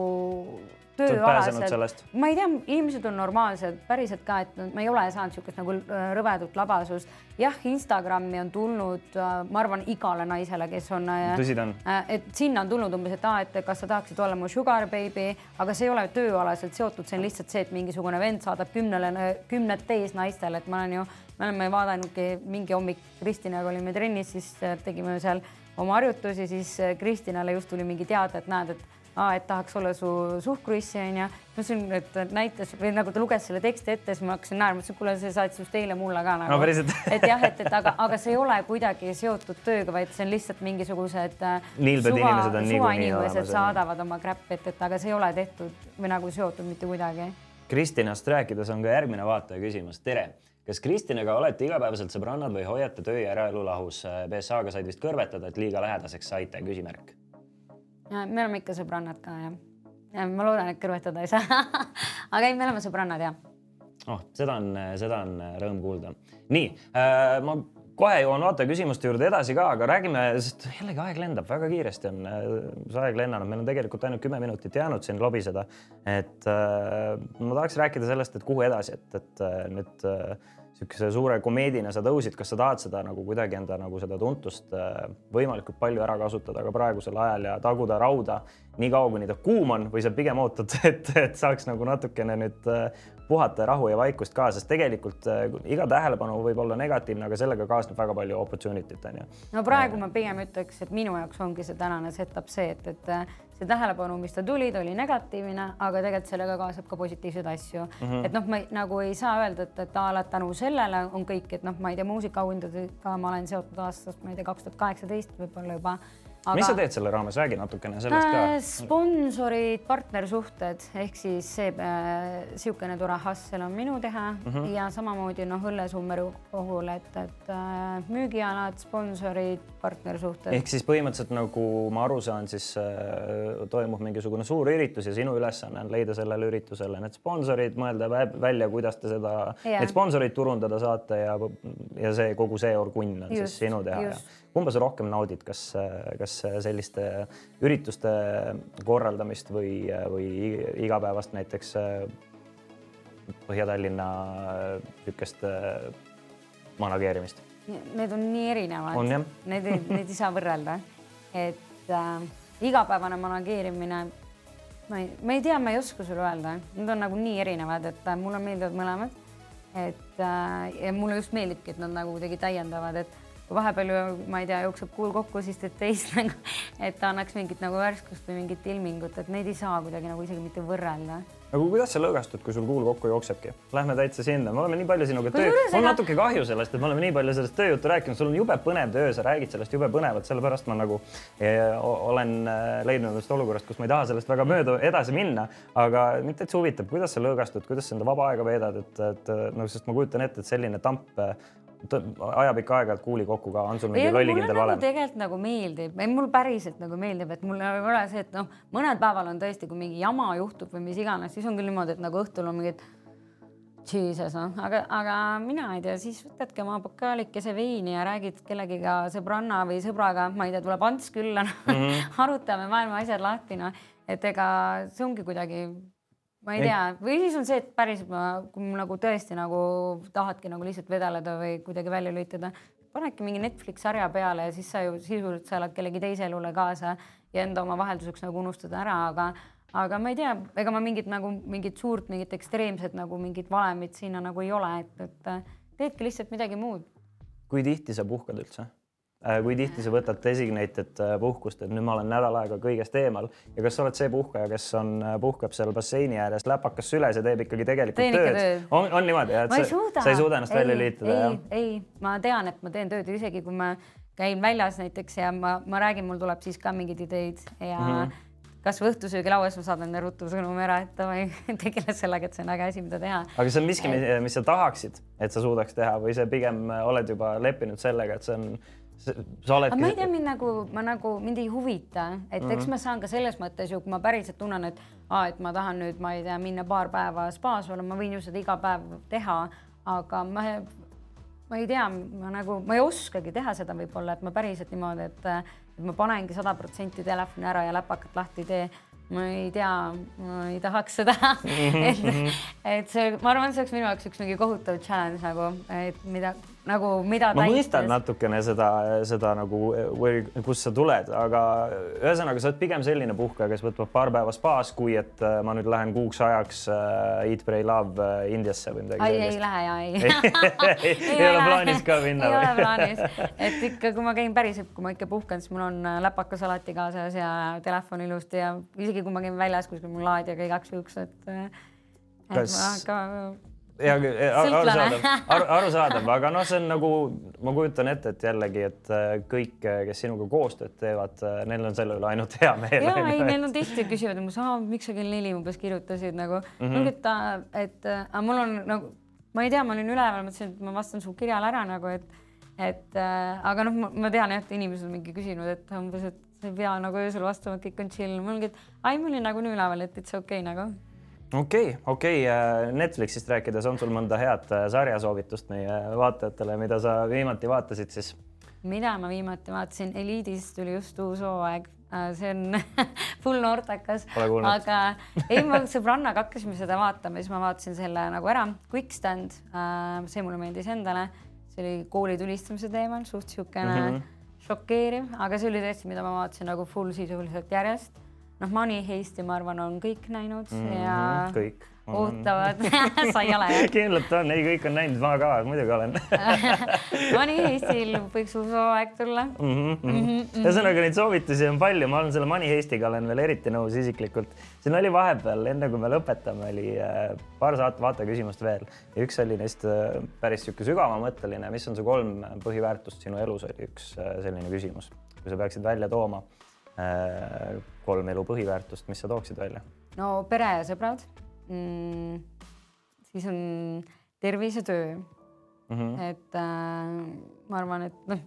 tööalaselt, ma ei tea, inimesed on normaalsed, päriselt ka, et ma ei ole saanud niisugust nagu äh, rõvedut labasust. jah, Instagrami on tulnud, äh, ma arvan, igale naisele, kes on. Äh, tõsi ta on. et sinna on tulnud umbes, et aa, et kas sa tahaksid olla mu sugar baby, aga see ei ole tööalaselt seotud, see on lihtsalt see, et mingisugune vend saadab kümnele, kümnete ees naistele, et ma olen ju, me oleme vaadanudki mingi hommik Kristinaga olime trennis, siis tegime seal oma harjutusi, siis Kristinale just tuli mingi teade, et näed, et aa, et tahaks olla su suhkruissi onju. ma ütlesin, et näitas või nagu ta luges selle teksti ette, siis ma hakkasin naerma, ütlesin, kuule, see saatis just eile mulle ka nagu no,. et jah, et, et aga, aga see ei ole kuidagi seotud tööga, vaid see on lihtsalt mingisugused. Äh, niilbed inimesed on niikuinii olemas. saadavad oma crap'i, et, et aga see ei ole tehtud või nagu seotud mitte kuidagi. Kristinast rääkides on ka järgmine vaataja küsimus, tere kas Kristinaga olete igapäevaselt sõbrannad või hoiate töö ja eraelu lahus? BSA-ga said vist kõrvetada, et liiga lähedaseks saite, küsimärk me oleme ikka sõbrannad ka jah. ja ma loodan, et kõrvetada ei saa aga ei, me oleme sõbrannad jah. oh, seda on, seda on rõõm kuulda. nii äh,, ma kohe jõuan vaataja küsimuste juurde edasi ka, aga räägime, sest jällegi aeg lendab väga kiiresti on see aeg lennanud, meil on tegelikult ainult kümme minutit jäänud siin lobiseda. et äh, ma tahaks rääkida sellest, et kuhu edasi, et, et äh, nüüd äh, niisuguse suure komeedina sa tõusid, kas sa tahad seda nagu kuidagi enda nagu seda tuntust äh, võimalikult palju ära kasutada ka praegusel ajal ja taguda rauda nii kaua, kuni ta kuum on või sa pigem ootad, et, et saaks nagu natukene nüüd äh, puhata rahu ja vaikust ka, sest tegelikult äh, iga tähelepanu võib olla negatiivne, aga sellega kaasneb väga palju opportunity't onju. no praegu ma pigem ütleks, et minu jaoks ongi see tänane setup see, et, et see tähelepanu, mis ta tuli, ta oli negatiivne, aga tegelikult sellega kaasab ka positiivseid asju mm. -hmm. et noh, ma ei, nagu ei saa öelda, et, et a la tänu sellele on kõik, et noh, ma ei tea, muusikaauhindadega ma olen seotud aastast, ma ei tea, kaks tuhat kaheksateist võib-olla juba aga.... mis sa teed selle raames, räägi natukene sellest ka äh,. sponsorid, partnersuhted ehk siis see niisugune äh, tore hustle on minu teha mm -hmm. ja samamoodi noh, õllesummeri puhul, et, et äh, müügialad, sponsorid, partnersuhted. ehk siis põhimõtteliselt nagu ma aru saan, siis äh, toimub mingisugune suur üritus ja sinu ülesanne on leida sellele üritusele need sponsorid, mõelda välja, kuidas te seda, neid sponsoreid turundada saate ja, ja see kogu see orgunn on just, siis sinu teha just. ja kumba sa rohkem naudid, kas, kas selliste ürituste korraldamist või, või igapäevast näiteks Põhja-Tallinna niisugust manageerimist? Need on nii erinevad. Need, neid ei saa võrrelda, et äh, igapäevane manageerimine ma ei, ma ei tea, ma ei oska sulle öelda, need on nagu nii erinevad, et äh, mulle meeldivad mõlemad. et äh, ja mulle just meeldibki, et nad nagu kuidagi täiendavad, et kui vahepeal ma ei tea, jookseb kuul kokku, siis teed teist nagu, et ta annaks mingit nagu värskust või mingit ilmingut, et neid ei saa kuidagi nagu isegi mitte võrrelda. Aga kuidas sa lõõgastud, kui sul kuul kokku jooksebki? Lähme täitsa sinna, me oleme nii palju sinuga töö, mul on natuke kahju sellest, et me oleme nii palju sellest tööjuttu rääkinud, sul on jube põnev töö, sa räägid sellest jube põnevalt, sellepärast ma nagu eh, olen eh, leidnud ennast olukorrast, kus ma ei taha sellest väga mööda edasi minna, aga mind täitsa huvitab, kuidas sa lõõgastud, kuidas sa enda vaba aega veedad, et, et noh, sest ma kujutan ette, et selline tamp t- ajab ikka aeg-ajalt kuuli kokku ka, on sul mingi lollikindel nagu valem? tegelikult nagu meeldib, ei mul päriselt nagu meeldib, et mul ei ole see, et noh, mõnel päeval on tõesti, kui mingi jama juhtub või mis iganes, siis on küll niimoodi, et nagu õhtul on mingid Jesus, noh, aga, aga mina ei tea, siis võtadki oma pokaalikese veini ja räägid kellegiga sõbranna või sõbraga, ma ei tea, tuleb Ants külla mm, Mhm. -hmm. arutame maailma asjad lahti, noh, et ega see ongi kuidagi, ma ei tea, või siis on see, et päriselt ma, nagu tõesti nagu tahadki nagu lihtsalt vedeleda või kuidagi välja lülitada, panedki mingi Netflix sarja peale ja siis sa ju sisuliselt sa elad kellegi teise elule kaasa ja enda oma vahelduseks nagu unustada ära, aga aga ma ei tea, ega ma mingit nagu mingit suurt, mingit ekstreemset nagu mingit valemit sinna nagu ei ole, et, et teedki lihtsalt midagi muud. kui tihti sa puhkad üldse? Kui tihti sa võtad designated äh, puhkust, et nüüd ma olen nädal aega kõigest eemal ja kas sa oled see puhkaja, kes on, puhkab seal basseini ääres läpakas süles ja teeb ikkagi tegelikult Teen tööd? tööd. on, on niimoodi, et ma ei sa, sa ei suuda ennast ei, välja lülitada, ei ei, ma tean, et ma teen tööd isegi kui ma käin väljas näiteks ja ma, ma räägin, mul tuleb siis ka mingeid ideid ja mm. -hmm. kas või õhtusöögilauas ma saadan ruttu sõnumi ära, et davai, tegele sellega, et see on äge asi, mida teha. aga see on miski, mis sa tahaksid, et sa suudaks teha või sa pigem oled juba leppinud sellega, et see on, sa aga ma ei tea, mind nagu, ma nagu, mind ei huvita, et eks Mhm. ma saan ka selles mõttes ju, kui ma päriselt tunnen, et aa, et ma tahan nüüd, ma ei tea, minna paar päeva spaas olla, ma võin ju seda iga päev teha, aga ma, ma ei tea, ma nagu, ma ei oskagi teha seda võib-olla, et ma päriselt niimoodi, et, et ma panengi sada protsenti telefoni ära ja läpakat lahti ei tee ma ei tea, ma ei tahaks seda et, et see, ma arvan, see oleks minu jaoks üks mingi kohutav challenge nagu, et mida nagu, mida ma mõistan natukene seda, seda nagu kust sa tuled, aga ühesõnaga, sa oled pigem selline puhkaja, kes võtab paar päeva spaas, kui et äh, ma nüüd lähen kuuks ajaks äh, Eat, Pray, Love äh, Indiasse või midagi ei, ei sellist. lähe ja ei ei, ei ole plaanis ka minna ei ole plaanis, et ikka, kui ma käin päriselt, kui ma ikka puhkan, siis mul on läpakas alati kaasas ja telefon ilusti ja isegi kui ma käin väljas kuskil mul laadijaga igaks juhuks, et. Kas- ka hea küll, arusaadav, aru, arusaadav, aga noh, see on nagu, ma kujutan ette, et jällegi, et äh, kõik, kes sinuga koostööd teevad, neil on selle üle ainult hea meel. ja ei, neil on tihti küsivad, miks sa kell neli umbes kirjutasid nagu mm. -hmm. et, ta- et äh, aga mul on nagu, ma ei tea, ma olin üleval, mõtlesin, et ma vastan su kirjale ära nagu, et, et äh, aga noh, ma tean jah, et inimesed on mingi küsinud, et umbes, et sa ei pea nagu öösel vastama, et kõik on chill. mul ongi, et ai, ma olin nagunii üleval, et it's okei okay, nagu okei, okei, Netflixist rääkides, on sul mõnda head äh, sarjasoovitust meie vaatajatele, mida sa viimati vaatasid siis? mida ma viimati vaatasin, Eliidist tuli just uus hooaeg, see on full kuulnud. aga ei, ma sõbrannaga hakkasime seda vaatama, siis ma vaatasin selle nagu ära, Quick Stand, see mulle meeldis endale, see oli kooli tulistamise teemal, suht siukene mm -hmm. šokeeriv, aga see oli tõesti, mida ma vaatasin nagu full sisuliselt järjest. Noh, Money Heisti, ma arvan, on kõik näinud mm -hmm, ja kõik. ootavad sa ei ole jah? kindlalt on, ei, kõik on näinud, ma ka muidugi olen Money Heistil võiks uus hooaeg tulla mm. -hmm. ühesõnaga neid soovitusi on palju, ma olen selle Money Heistiga olen veel eriti nõus isiklikult. siin oli vahepeal, enne kui me lõpetame, oli äh, paar saate vaateküsimust veel ja üks oli neist äh, päris niisugune sügavamõtteline, mis on su kolm põhiväärtust sinu elus, oli üks äh, selline küsimus. kui sa peaksid välja tooma kolm elu põhiväärtust, mis sa tooksid välja? no pere ja sõbrad mm,. siis on tervis ja töö Mm -hmm. et äh, ma arvan, et noh,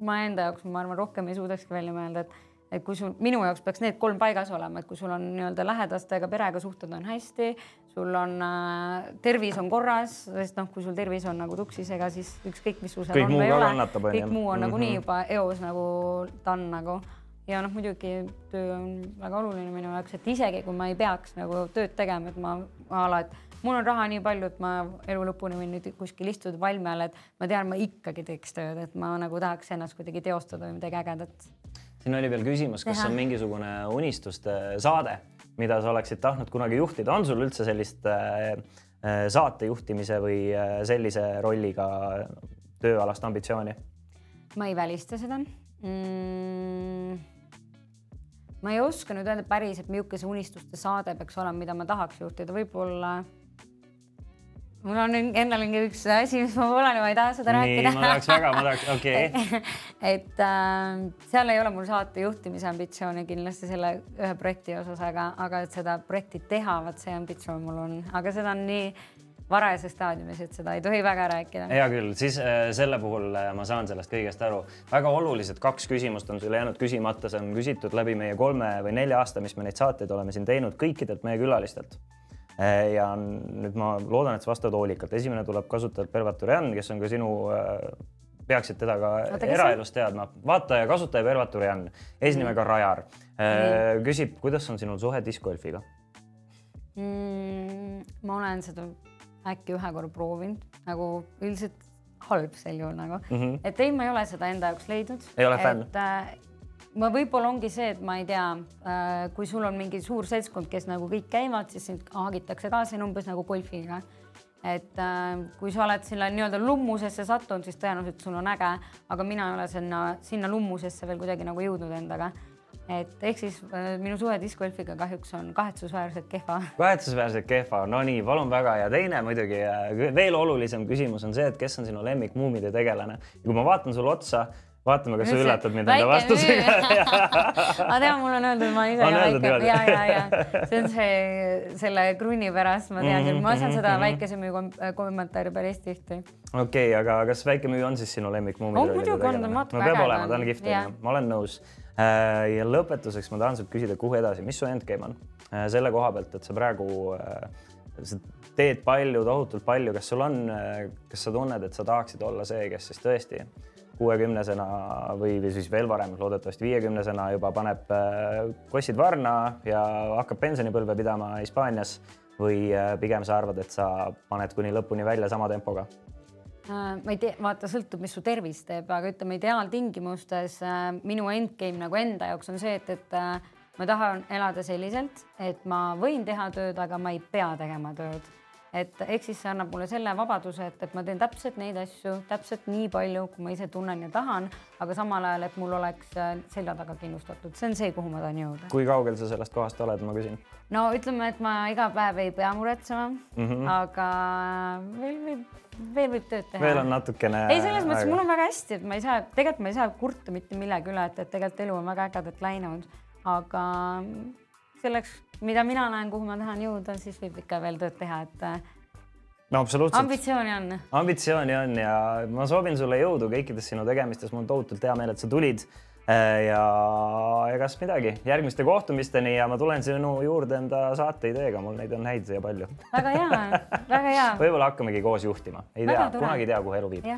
ma enda jaoks, ma arvan, rohkem ei suudakski välja mõelda, et, et kui sul, minu jaoks peaks need kolm paigas olema, et kui sul on nii-öelda lähedastega perega suhted on hästi, sul on äh, tervis on korras, sest noh, kui sul tervis on nagu tuksis, ega siis ükskõik, mis sul seal Kõik on või ei ole, on kõik muu on Mhm. nagunii juba eos nagu done nagu ja noh, muidugi töö on väga oluline minu jaoks, et isegi kui ma ei peaks nagu tööd tegema, et ma, ma ala, et mul on raha nii palju, et ma elu lõpuni võin nüüd kuskil istuda valmi all, et ma tean, ma ikkagi teeks tööd, et ma nagu tahaks ennast kuidagi teostada või midagi ägedat. siin oli veel küsimus, kas Teha. on mingisugune unistuste saade, mida sa oleksid tahtnud kunagi juhtida, on sul üldse sellist äh, äh, saatejuhtimise või äh, sellise rolliga tööalast ambitsiooni? ma ei välista seda mm,. Ma ei oska nüüd öelda päriselt, milline see unistuste saade peaks olema, mida ma tahaks juhtida, võib-olla mul on endal mingi üks asi, mis ma pooleli, ma ei taha seda nii, rääkida. ma tahaks väga, ma tahaks, okei okay. et äh, seal ei ole mul saate juhtimise ambitsiooni kindlasti selle ühe projekti osas, aga, aga et seda projekti teha, vot see ambitsioon mul on, aga seda on nii varajases staadiumis, et seda ei tohi väga rääkida. hea küll, siis äh, selle puhul äh, ma saan sellest kõigest aru. väga olulised kaks küsimust on sulle jäänud küsimata, see on küsitud läbi meie kolme või nelja aasta, mis me neid saateid oleme siin teinud kõikidelt meie külalistelt Äh, ja nüüd ma loodan, et sa vastad hoolikalt. esimene tuleb kasutajalt Pervaturian, kes on ka sinu, peaksid teda ka eraelus teadma. vaataja, kasutaja Pervaturian, eesnimega mm. Rajar. Küsib, kuidas on sinul suhe diskgolfiga mm,? ma olen seda äkki ühe korra proovinud, nagu üldiselt halb sel juhul nagu mm, -hmm. et ei, ma ei ole seda enda jaoks leidnud. ei ole fänn? ma võib-olla ongi see, et ma ei tea, äh, kui sul on mingi suur seltskond, kes nagu kõik käivad, siis sind haagitakse ka, on umbes nagu golfiga. et äh, kui sa oled sinna nii-öelda lummusesse sattunud, siis tõenäoliselt sul on äge, aga mina ei ole sinna, sinna lummusesse veel kuidagi nagu jõudnud endaga et ehk siis äh, minu suhe discgolfiga kahjuks on kahetsusväärselt kehva. kahetsusväärselt kehva, no nii, palun väga. Ja teine muidugi veel olulisem küsimus on see, et kes on sinu lemmik muumide tegelane. Ja kui ma vaatan sulle otsa, vaatame, kas sa üllatad mind enda vastusega. ma tean, mul on öeldud, ma ise ka väike ja, ja, ja see on see selle krunni pärast, ma tean küll, ma saan seda mhm, mhm. väikesemüü kommentaari päris tihti. okei okay,, aga kas väikemüü on siis sinu lemmikmuumi? on muidugi on, ta no peab olema, ta on kihvt ma olen nõus. Äh, ja lõpetuseks ma tahan sult küsida, kuhu edasi, mis su endgame on äh, selle koha pealt, et sa praegu äh, sa teed palju, tohutult palju, kas sul on, kas sa tunned, et sa tahaksid olla see, kes siis tõesti kuuekümnesena või, või siis veel varem, loodetavasti viiekümnesena juba paneb kossid varna ja hakkab pensionipõlve pidama Hispaanias või pigem sa arvad, et sa paned kuni lõpuni välja sama tempoga? Äh, ma ei tea, vaata, sõltub, mis su tervis teeb, aga ütleme ideaaltingimustes minu endgame nagu enda jaoks on see, et, et ma tahan elada selliselt, et ma võin teha tööd, aga ma ei pea tegema tööd et ehk siis see annab mulle selle vabaduse, et, et ma teen täpselt neid asju täpselt nii palju, kui ma ise tunnen ja tahan, aga samal ajal, et mul oleks äh, selja taga kindlustatud, see on see, kuhu ma tahan jõuda. kui kaugel sa sellest kohast oled, ma küsin? no ütleme, et ma iga päev ei pea muretsema mm, -hmm. aga veel võib, veel võib tööd teha. veel on natukene. ei, selles mõttes mul on väga hästi, et ma ei saa, tegelikult ma ei saa kurta mitte millegi üle, et, et tegelikult elu on väga ägedalt läinud, aga selleks, mida mina näen, kuhu ma tahan jõuda, siis võib ikka veel tööd teha, et no absoluutselt. ambitsiooni on. ambitsiooni on ja ma soovin sulle jõudu kõikides sinu tegemistes, mul on tohutult hea meel, et sa tulid. Äh, ja egas midagi, järgmiste kohtumisteni ja ma tulen sinu juurde enda saateideega, mul neid on häid ja palju. väga hea, väga hea võib-olla hakkamegi koos juhtima, ei väga tea, kunagi ei tea, kuhu elu viib.